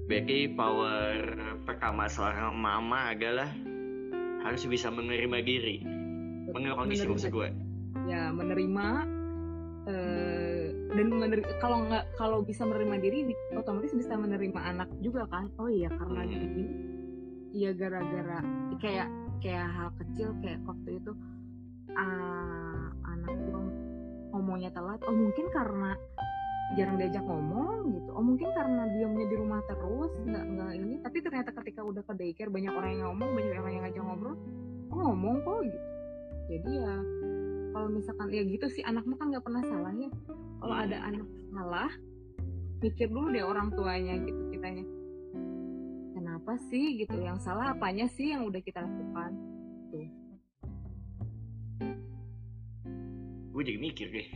Berarti power pertama seorang mama adalah harus bisa menerima diri, menerima. kondisi gue. Ya menerima eh, dan mener- kalau nggak kalau bisa menerima diri, otomatis bisa menerima anak juga kan. Oh iya karena Hmm. gini, iya gara-gara kayak kayak hal kecil kayak waktu itu ah, anak gua ngomongnya telat. Oh mungkin karena jarang diajak ngomong gitu. Oh mungkin karena diamnya di rumah terus nggak nggak ini. Tapi ternyata ketika udah ke daycare banyak orang yang ngomong banyak orang yang ngajak ngobrol oh ngomong kok? Gitu. Jadi ya kalau misalkan ya gitu sih anakmu kan nggak pernah salah ya. Kalau ada anak salah mikir dulu deh orang tuanya gitu kitanya. Kenapa sih gitu? Yang salah apanya sih yang udah kita lakukan? Gue jadi mikir deh.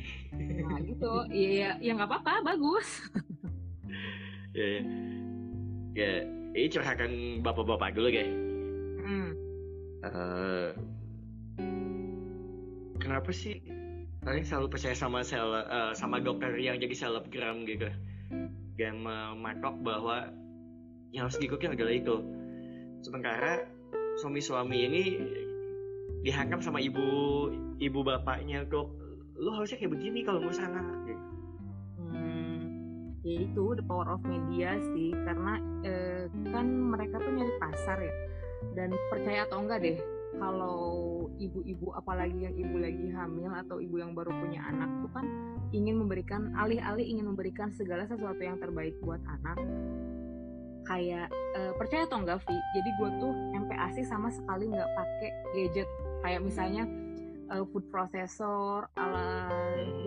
nah gitu. Iya ya ya nggak apa-apa bagus. Ya, ya. ya, ini curhatan bapak-bapak dulu guys. Hmm. Eh, kenapa sih kalian selalu percaya sama sel, eh, sama dokter yang jadi selebgram gitu? Dan mematok bahwa yang harus diikutin adalah itu. Sementara suami-suami ini dihantam sama ibu ibu bapaknya kok lu harusnya kayak begini kalau ngurus anak gitu. Hmm, ya itu the power of media sih. Karena eh, kan mereka tuh nyari pasar ya. Dan percaya atau enggak deh kalau ibu-ibu apalagi yang ibu lagi hamil atau ibu yang baru punya anak tuh kan ingin memberikan alih-alih ingin memberikan segala sesuatu yang terbaik buat anak. Kayak eh, percaya atau enggak Vi jadi gue tuh MPASI sama sekali nggak pakai gadget. Kayak misalnya eh, food processor ala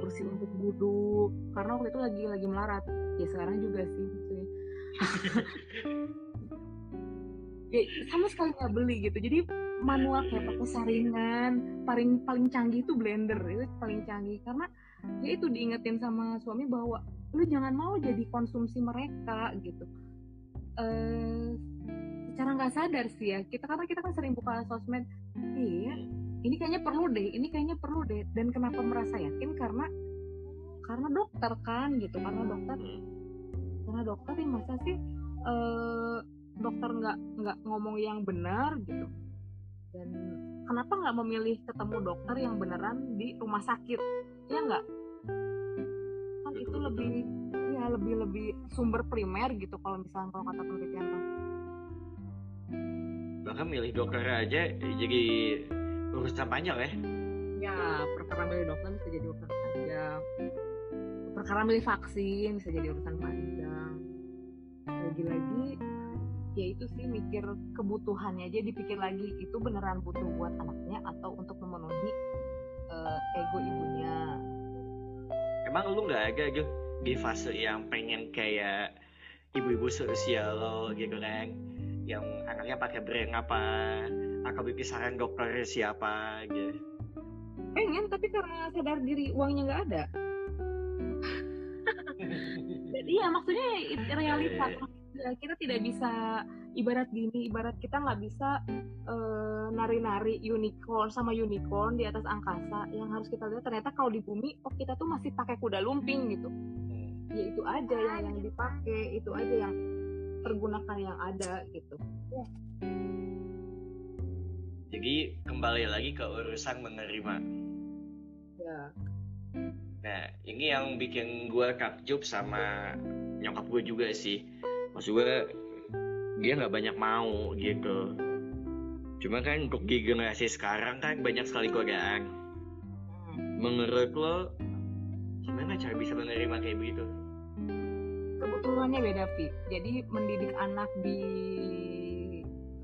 kursi untuk duduk karena waktu itu lagi lagi melarat. Ya sekarang juga sih maksudnya ya. Sama sekali nggak beli gitu. Jadi manual kayak pakai saringan paling paling canggih itu blender itu paling canggih. Karena ya itu diingetin sama suami bahwa lu jangan mau jadi konsumsi mereka gitu. Eh secara nggak sadar sih ya kita karena kita kan sering buka sosmed iya ini kayaknya perlu deh ini kayaknya perlu deh. Dan kenapa merasa yakin? Karena karena dokter kan gitu. Karena dokter karena dokter yang masa sih eh, dokter nggak nggak ngomong yang benar gitu dan kenapa nggak memilih ketemu dokter yang beneran di rumah sakit? Ya nggak? Kan itu lebih ya lebih lebih sumber primer gitu kalau misalnya kalau kata penelitian mah. bahkan milih dokter aja jadi urusan panjang ya. Ya perkara milih dokter bisa jadi urusan panjang. Perkara milih vaksin bisa jadi urusan panjang. Lagi-lagi ya itu sih mikir kebutuhannya aja dipikir lagi itu beneran butuh buat anaknya atau untuk memenuhi eh, ego ibunya? Emang lu nggak ada gitu di fase yang pengen kayak ibu-ibu seusia lo gitu kan yang anaknya pakai brand apa bikin saran dokter siapa gitu. Pengen tapi karena sadar diri uangnya nggak ada. Iya maksudnya it- realitas ya kita tidak bisa ibarat gini ibarat kita nggak bisa eh, nari-nari unicorn sama unicorn di atas angkasa yang harus kita lihat ternyata kalau di bumi oh kita tuh masih pakai kuda lumping gitu Hmm. ya itu aja yang yang dipakai itu aja yang pergunakan yang ada gitu Jadi kembali lagi ke urusan menerima. ya Nah, ini yang bikin gue takjub sama nyokap gue juga sih. Maksud gue, dia nggak banyak mau gitu. Cuma kan untuk di generasi sekarang kan banyak sekali godaan. Hmm. Menurut lo, gimana cara bisa menerima kayak begitu? kebetulannya beda fit jadi mendidik anak di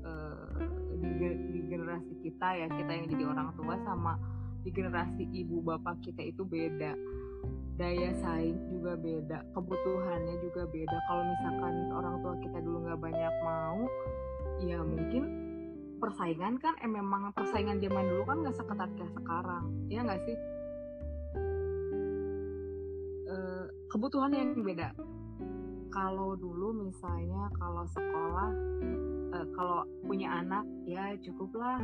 eh, di, ge- di generasi kita ya kita yang jadi orang tua sama di generasi ibu bapak kita itu beda daya saing juga beda kebutuhannya juga beda kalau misalkan orang tua kita dulu nggak banyak mau ya mungkin persaingan kan eh, memang persaingan zaman dulu kan nggak seketat kayak sekarang ya nggak sih Eh, kebutuhannya yang beda kalau dulu misalnya kalau sekolah eh, kalau punya anak ya cukuplah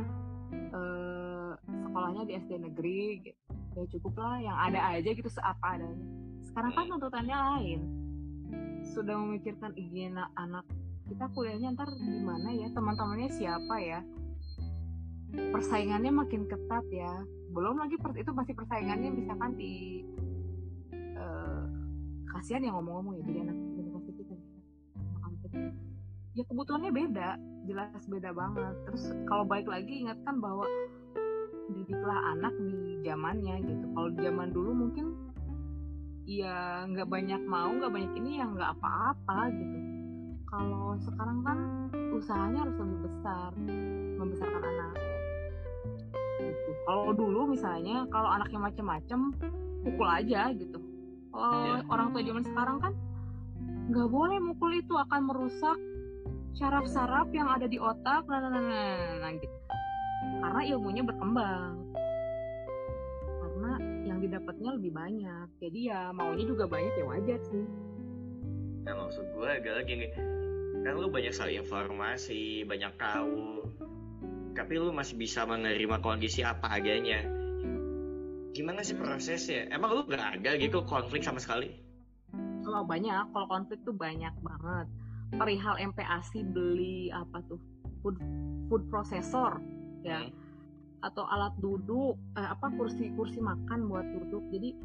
eh, sekolahnya di SD negeri gitu. Ya cukuplah yang ada aja gitu seapa adanya. Sekarang kan tuntutannya lain. Sudah memikirkan izin anak kita kuliahnya ntar gimana ya? Teman-temannya siapa ya? Persaingannya makin ketat ya. Belum lagi per- itu masih persaingannya misalkan di eh, kasihan yang ngomong-ngomong ya jadi anak generasi kita ya. Kita. ya kebutuhannya beda jelas beda banget. Terus kalau baik lagi ingatkan bahwa didiklah anak di zamannya gitu. Kalau di zaman dulu mungkin ya nggak banyak mau nggak banyak ini ya nggak apa-apa gitu. Kalau sekarang kan usahanya harus lebih besar membesarkan anak. Gitu. kalau dulu misalnya kalau anaknya macem-macem pukul aja gitu. Kalau Iya. orang tua zaman sekarang kan nggak boleh mukul itu akan merusak saraf-saraf yang ada di otak nah, nah, nah, nah, nah, gitu karena ilmunya berkembang. Karena yang didapatnya lebih banyak. Jadi ya maunya juga banyak ya wajar sih. Nah maksud gue agak lagi nih Kan lu banyak sekali informasi, banyak tahu. Tapi lu masih bisa menerima kondisi apa adanya. Gimana sih prosesnya? Emang lu gak ada gitu konflik sama sekali? kalau banyak kalau konflik tuh banyak banget. Perihal MPASI beli apa tuh? Food food processor ya. Hmm. atau alat duduk eh, apa kursi kursi makan buat duduk. Jadi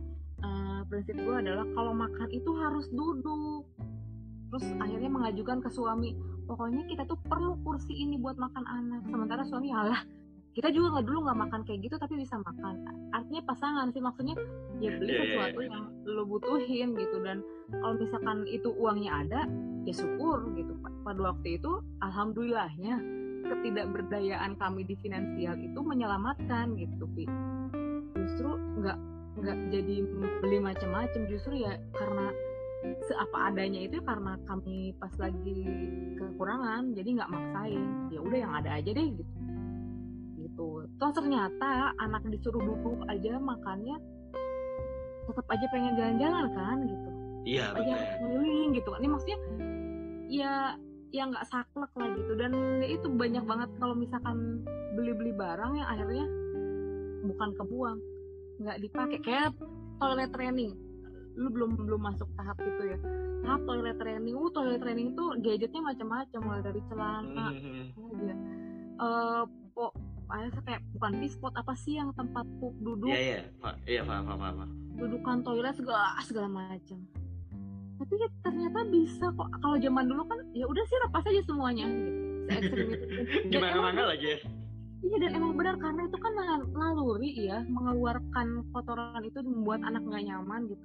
eh, prinsip gue adalah kalau makan itu harus duduk. Terus akhirnya mengajukan ke suami pokoknya kita tuh perlu kursi ini buat makan anak. Sementara suami alah kita juga nggak dulu nggak makan kayak gitu tapi bisa makan. Artinya pasangan sih maksudnya ya beli Iya, iya, sesuatu iya. yang lo butuhin gitu. Dan kalau misalkan itu uangnya ada ya syukur gitu. Pada waktu itu alhamdulillahnya ketidakberdayaan kami di finansial itu menyelamatkan gitu Pi. justru nggak nggak jadi beli macam-macam justru ya karena seapa adanya itu ya karena kami pas lagi kekurangan jadi nggak maksain. Ya udah yang ada aja deh gitu. Gitu. Toh ternyata anak disuruh duduk aja makannya tetap aja pengen jalan-jalan kan gitu. Iya aja keliling gitu kan. Ini maksudnya ya ya nggak saklek lah gitu. Dan ya itu banyak banget kalau misalkan beli-beli barang yang akhirnya bukan kebuang nggak dipakai. Kayak toilet training. Lu belum belum masuk tahap itu ya. Tahap toilet training uh toilet training tuh gadgetnya macam-macam mulai dari celana aja eh po kayak bukan pispot apa sih yang tempat pup duduk? Iya iya. Pak. Iya paham paham paham. Dudukan toilet segala segala macam tapi ya ternyata bisa kok. Kalau zaman dulu kan ya udah sih lepas aja semuanya. Gitu Se ekstrim. Itu. Dan Gimana mana lagi ya? iya dan emang benar karena itu kan nal- naluri ya mengeluarkan kotoran itu membuat anak nggak nyaman gitu.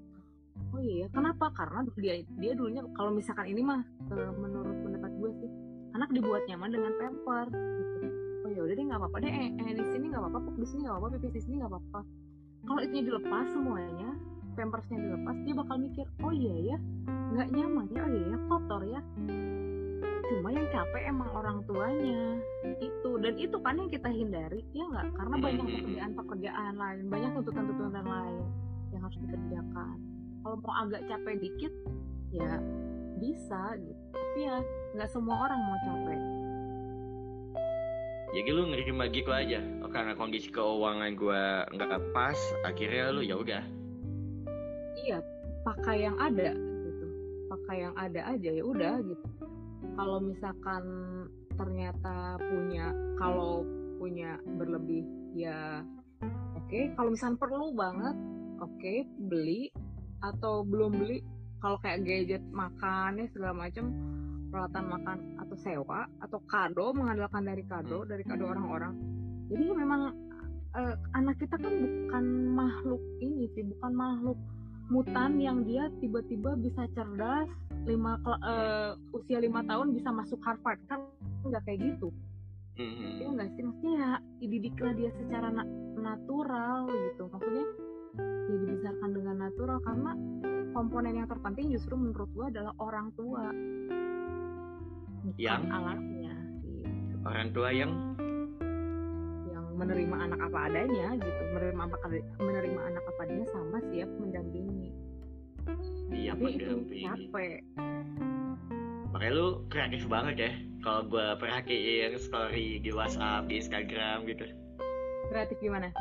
Oh iya ya kenapa? Karena dia dia dulunya kalau misalkan ini mah eh, menurut pendapat gue sih anak dibuat nyaman dengan pampers gitu. Oh ya udah deh nggak apa-apa deh. Eh, eh, di sini nggak apa-apa di sini nggak apa-apa pipis di sini nggak apa-apa. Kalau itu dilepas semuanya pampersnya dilepas dia bakal mikir oh iya ya nggak nyaman ya oh iya ya kotor ya. Cuma yang capek emang orang tuanya itu. Dan itu kan yang kita hindari ya nggak? Karena banyak pekerjaan-pekerjaan lain banyak tuntutan-tuntutan lain yang harus dikerjakan. Kalau mau agak capek dikit ya bisa gitu. Tapi ya nggak semua orang mau capek. Jadi lu nerima gitu aja oh, karena kondisi keuangan gua nggak pas akhirnya lu ya udah iya pakai yang ada gitu. Pakai yang ada aja ya udah gitu. Kalau misalkan ternyata punya kalau punya berlebih ya oke. Kalau misalkan perlu banget oke beli. Atau belum beli kalau kayak gadget makan ya segala macam peralatan makan atau sewa atau kado mengandalkan dari kado dari kado orang-orang. Jadi memang eh, anak kita kan bukan makhluk ini sih bukan makhluk mutan yang dia tiba-tiba bisa cerdas lima eh, usia lima tahun bisa masuk Harvard. Kan nggak kayak gitu. Mhm. Iya nggak sih? Maksudnya ya dididiklah dia secara na- natural gitu. Maksudnya ya dibesarkan dengan natural karena komponen yang terpenting justru menurut gua adalah orang tua. Bukan Yang? alatnya gitu. orang tua yang? Yang menerima anak apa adanya gitu. Menerima apa menerima anak apa adanya sama siap mendampingi tapi itu mendampingi capek makanya lu kreatif banget ya kalau gua perhatiin story di WhatsApp di Instagram gitu kreatif gimana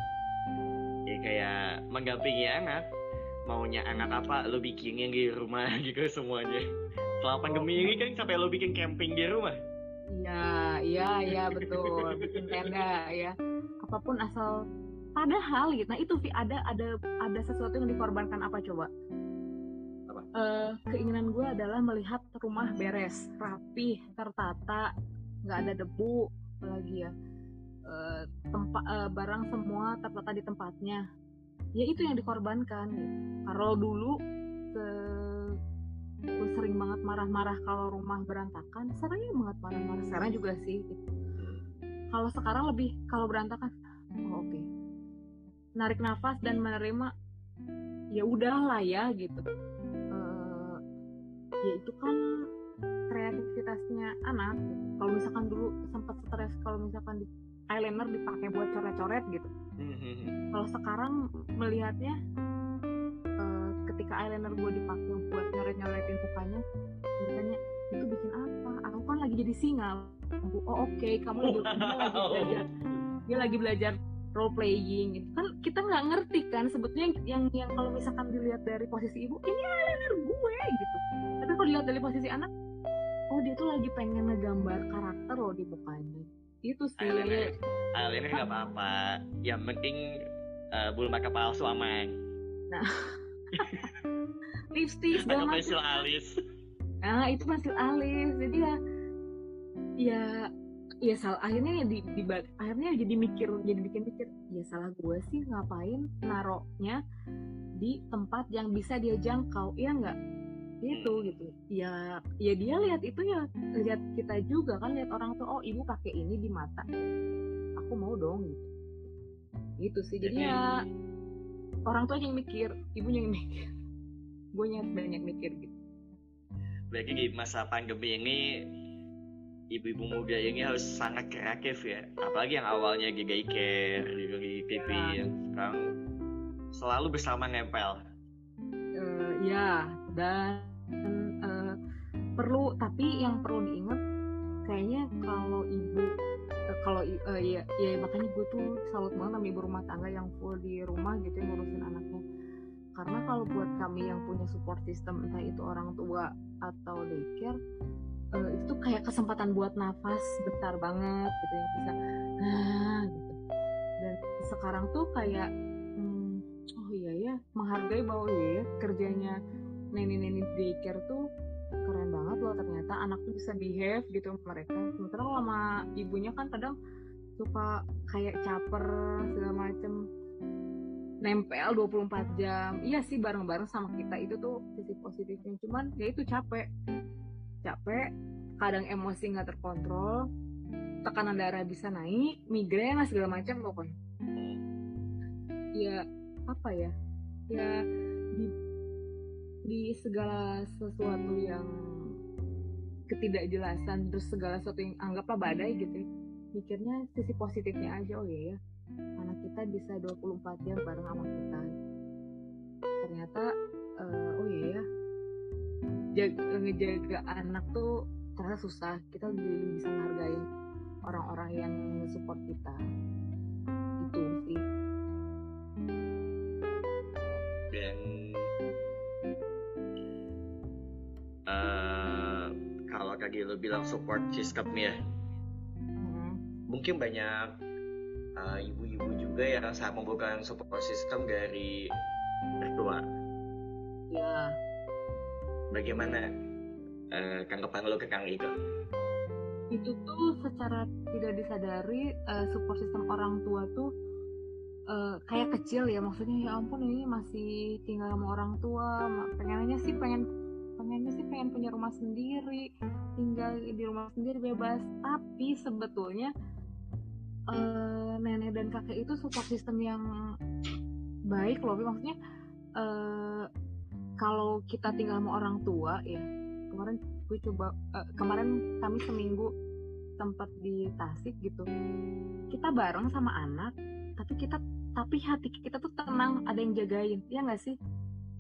ya kayak mendampingi anak maunya anak apa lu bikinin di rumah gitu semuanya selama pandemi ini kan sampai lu bikin camping di rumah Iya, iya, iya betul. Bikin tenda ya. Apa pun asal padahal gitu. Nah, itu Vi ada ada ada sesuatu yang dikorbankan apa coba? Eh, keinginan gue adalah melihat rumah beres, rapih, tertata, nggak ada debu, apalagi ya. Eh, tempat eh, barang semua tertata di tempatnya. Ya itu yang dikorbankan. Kalau dulu ke gue sering banget marah-marah kalau rumah berantakan sering banget marah-marah sekarang juga sih gitu. kalau sekarang lebih kalau berantakan oh, oke narik nafas dan menerima ya udahlah ya gitu ya itu kan kreativitasnya anak. Gitu. kalau misalkan dulu sempat stres kalau misalkan di eyeliner dipakai buat coret-coret gitu. Mhm. kalau sekarang melihatnya eh, ketika eyeliner gue dipakai buat nyoret-nyoretin mukanya mukanya itu bikin apa? Aku kan lagi jadi singa oh oke kamu lagi, dia lagi belajar dia lagi belajar role playing. Gitu. Kan kita nggak ngerti kan sebetulnya yang yang kalau misalkan dilihat dari posisi ibu ini eyeliner gue gitu dilihat dari posisi anak oh dia tuh lagi pengen ngegambar karakter loh di mukanya. Itu sih. Eyeliner eyeliner nggak apa-apa. Yang penting uh, bulu mata palsu aman lipstick segala atau macam pensil alis. Nah itu masih alis. Jadi ya ya ya salah akhirnya ya di, di akhirnya jadi mikir jadi bikin mikir ya salah gue sih ngapain naroknya di tempat yang bisa dia jangkau. Ya enggak itu gitu. Ya ya dia lihat itu ya lihat kita juga kan lihat orang tuh oh ibu pakai ini di mata. Aku mau dong. Gitu gitu sih. Jadi ya orang tua yang mikir ibunya yang mikir. Gue banyak mikir gitu. Berarti di masa pandemi ini ibu-ibu muda ini harus sangat kreatif ya. Apalagi yang awalnya di daycare di TV Ya. yang sekarang selalu bersama nempel. Eh, ya dan eh, perlu tapi yang perlu diingat kayaknya kalau ibu eh, kalau eh, ya, ya makanya gue tuh salut banget sama ibu rumah tangga yang full di rumah gitu yang ngurusin anaknya. Karena kalau buat kami yang punya support system entah itu orang tua atau daycare eh, itu kayak kesempatan buat nafas bentar banget gitu yang bisa nah gitu. Dan sekarang tuh kayak hmm, oh iya ya menghargai bahwa iya ya kerjanya nenek-nenek daycare tuh keren banget loh ternyata anak tuh bisa behave gitu mereka. Sementara sama ibunya kan kadang suka kayak caper segala macem. Nempel 24 jam. Iya sih bareng-bareng sama kita itu tuh sisi positifnya. Cuman ya itu capek. Capek kadang emosi nggak terkontrol tekanan darah bisa naik migrain segala macam pokoknya. Ya apa ya? Ya di segala sesuatu yang ketidakjelasan terus segala sesuatu yang anggaplah badai gitu ya, mikirnya sisi positifnya aja oh iya ya anak kita bisa 24 jam bareng sama kita. Ternyata eh, oh iya ya jaga, ngejaga anak tuh ternyata susah. Kita jadi bisa menghargai orang-orang yang support kita. Itu sih. Dan eh, kalau tadi lo bilang support system ya. Hmm. mungkin banyak eh, ibu-ibu juga yang sangat membutuhkan support system dari mertua ya. Bagaimana eh, tanggapan lo ke Kang Iko? itu tuh secara tidak disadari eh, support system orang tua tuh eh, kayak kecil ya. Maksudnya ya ampun ini masih tinggal sama orang tua. Pengennya sih pengen pengennya sih pengen punya rumah sendiri tinggal di rumah sendiri bebas. Tapi sebetulnya eh, nenek dan kakek itu support system yang baik loh. Maksudnya eh, kalau kita tinggal sama orang tua ya kemarin gue coba eh, kemarin kami seminggu tempat di Tasik gitu. Kita bareng sama anak tapi kita tapi hati kita tuh tenang ada yang jagain. Ya nggak sih?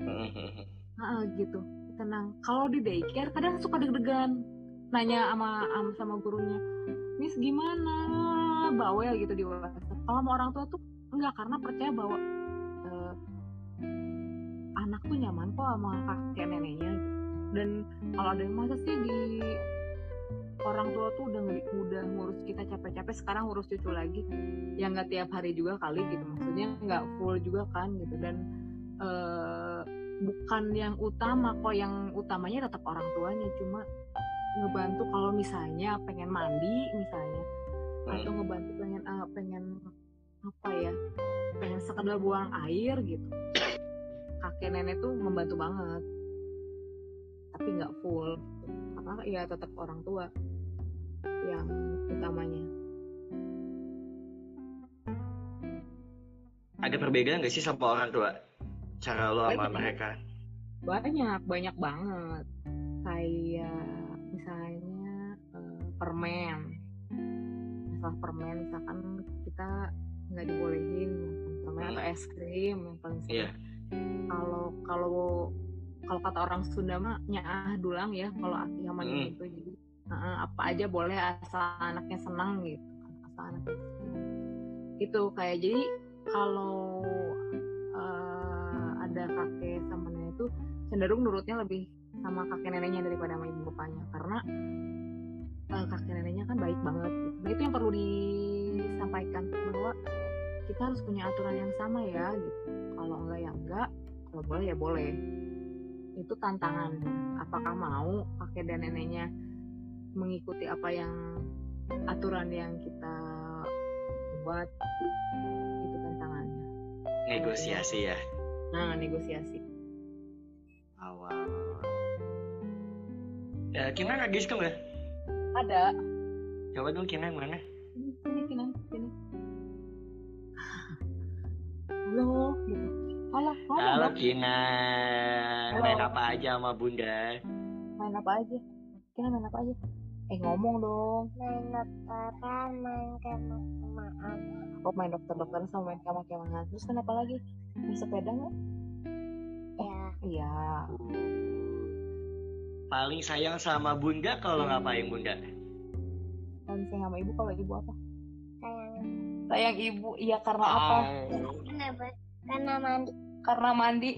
Heeh, gitu tenang. Kalau di daycare kadang suka deg-degan. Nanya sama am- sama gurunya Miss gimana? Bawel gitu di WhatsApp. Kalau sama orang tua tuh enggak karena percaya bahwa eh, anak tuh nyaman kok sama kakek neneknya gitu. Dan kalau ada yang masa sih di orang tua tuh udah udah ngurus kita capek-capek sekarang ngurus cucu lagi? Yang nggak tiap hari juga kali gitu. Maksudnya nggak full juga kan gitu. Dan eh, bukan yang utama kok yang utamanya tetap orang tuanya. Cuma ngebantu kalau misalnya pengen mandi misalnya. Atau ngebantu pengen eh, pengen apa ya pengen sekedar buang air gitu. Kakek nenek tuh membantu banget. Tapi nggak full. Karena ya tetap orang tua yang utamanya. Ada perbedaan gak sih sama orang tua? Cara lo sama Banyak. mereka? banyak banyak banget kayak misalnya eh, permen masalah permen misalkan kita nggak dibolehin permen atau es krim yang paling sering Iya. kalau kalau kalau kata orang Sunda mah nyaah dulang ya kalau aki sama Mm. ini itu jadi apa aja boleh asal anaknya senang gitu asal anaknya senang itu kayak jadi kalau kakek sama itu cenderung nurutnya lebih sama kakek neneknya daripada sama ibu bapaknya. Karena eh, kakek neneknya kan baik banget gitu. nah itu yang perlu disampaikan bahwa kita harus punya aturan yang sama ya gitu. Kalau enggak ya enggak kalau boleh ya boleh. Itu tantangan. Apakah mau kakek dan neneknya mengikuti apa yang aturan yang kita buat? Itu tantangannya. Negosiasi ya. Nah negosiasi Awal. Ya, Kinan lagi suka nggak? ada Coba dong Kinan mana? sini sini Kinan, sini halo gitu halo halo Halo. Kinan. Halo. Main apa aja sama Bunda? main apa aja Kinan main apa aja eh ngomong dong. Main dokteran main kemak-kemakan oh main dokter-dokter sama main kamar-kamaran terus kenapa lagi? Main sepeda nggak? Ya iya. Paling sayang sama Bunda kalau ngapain Bunda? kan sayang sama ibu kalau ibu apa? Sayang. Sayang ibu. Iya karena apa? Oh. kenapa? Karena mandi. Karena mandi.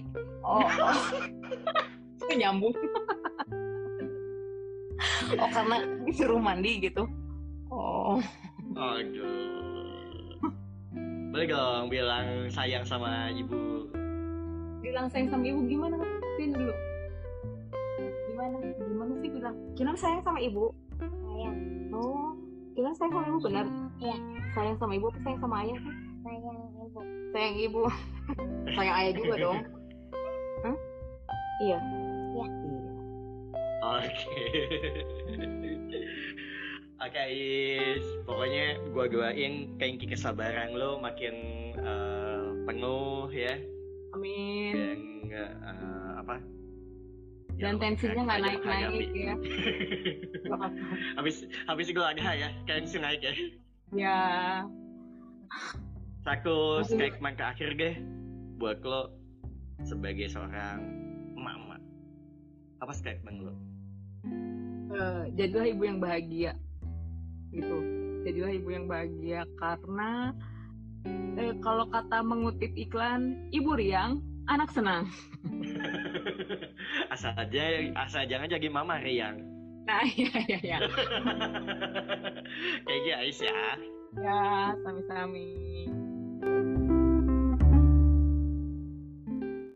Oh, oh. nyambung oh karena disuruh mandi gitu. Oh. Aduh. Boleh dong bilang sayang sama ibu. bilang sayang sama ibu gimana? Sini dulu. Gimana? Gimana sih bilang? Kinan sayang sama ibu. Sayang. Oh Kinan sayang sama ibu benar? Iya. sayang sama ibu apa sayang sama ayah? Sih sayang ibu. Sayang ibu. Sayang ayah juga dong. Hah? Iya. Oke. Oke Is, pokoknya gua doain keinki kesabaran lo makin eh, penuh ya amin dan eh, apa? Ya, dan lo tensinya nggak naik naik ya habis habis gue ada ya, tensi naik ya. ya Satu Masih- statement terakhir deh buat lo sebagai seorang mama. Apa statement lu? Eh, jadilah ibu yang bahagia. Gitu. Jadilah ibu yang bahagia karena eh, kalau kata mengutip iklan ibu riang anak senang. Asal aja asal jangan jadi mama Riang. nah iya iya iya. Kayak guys ya. ya sami-sami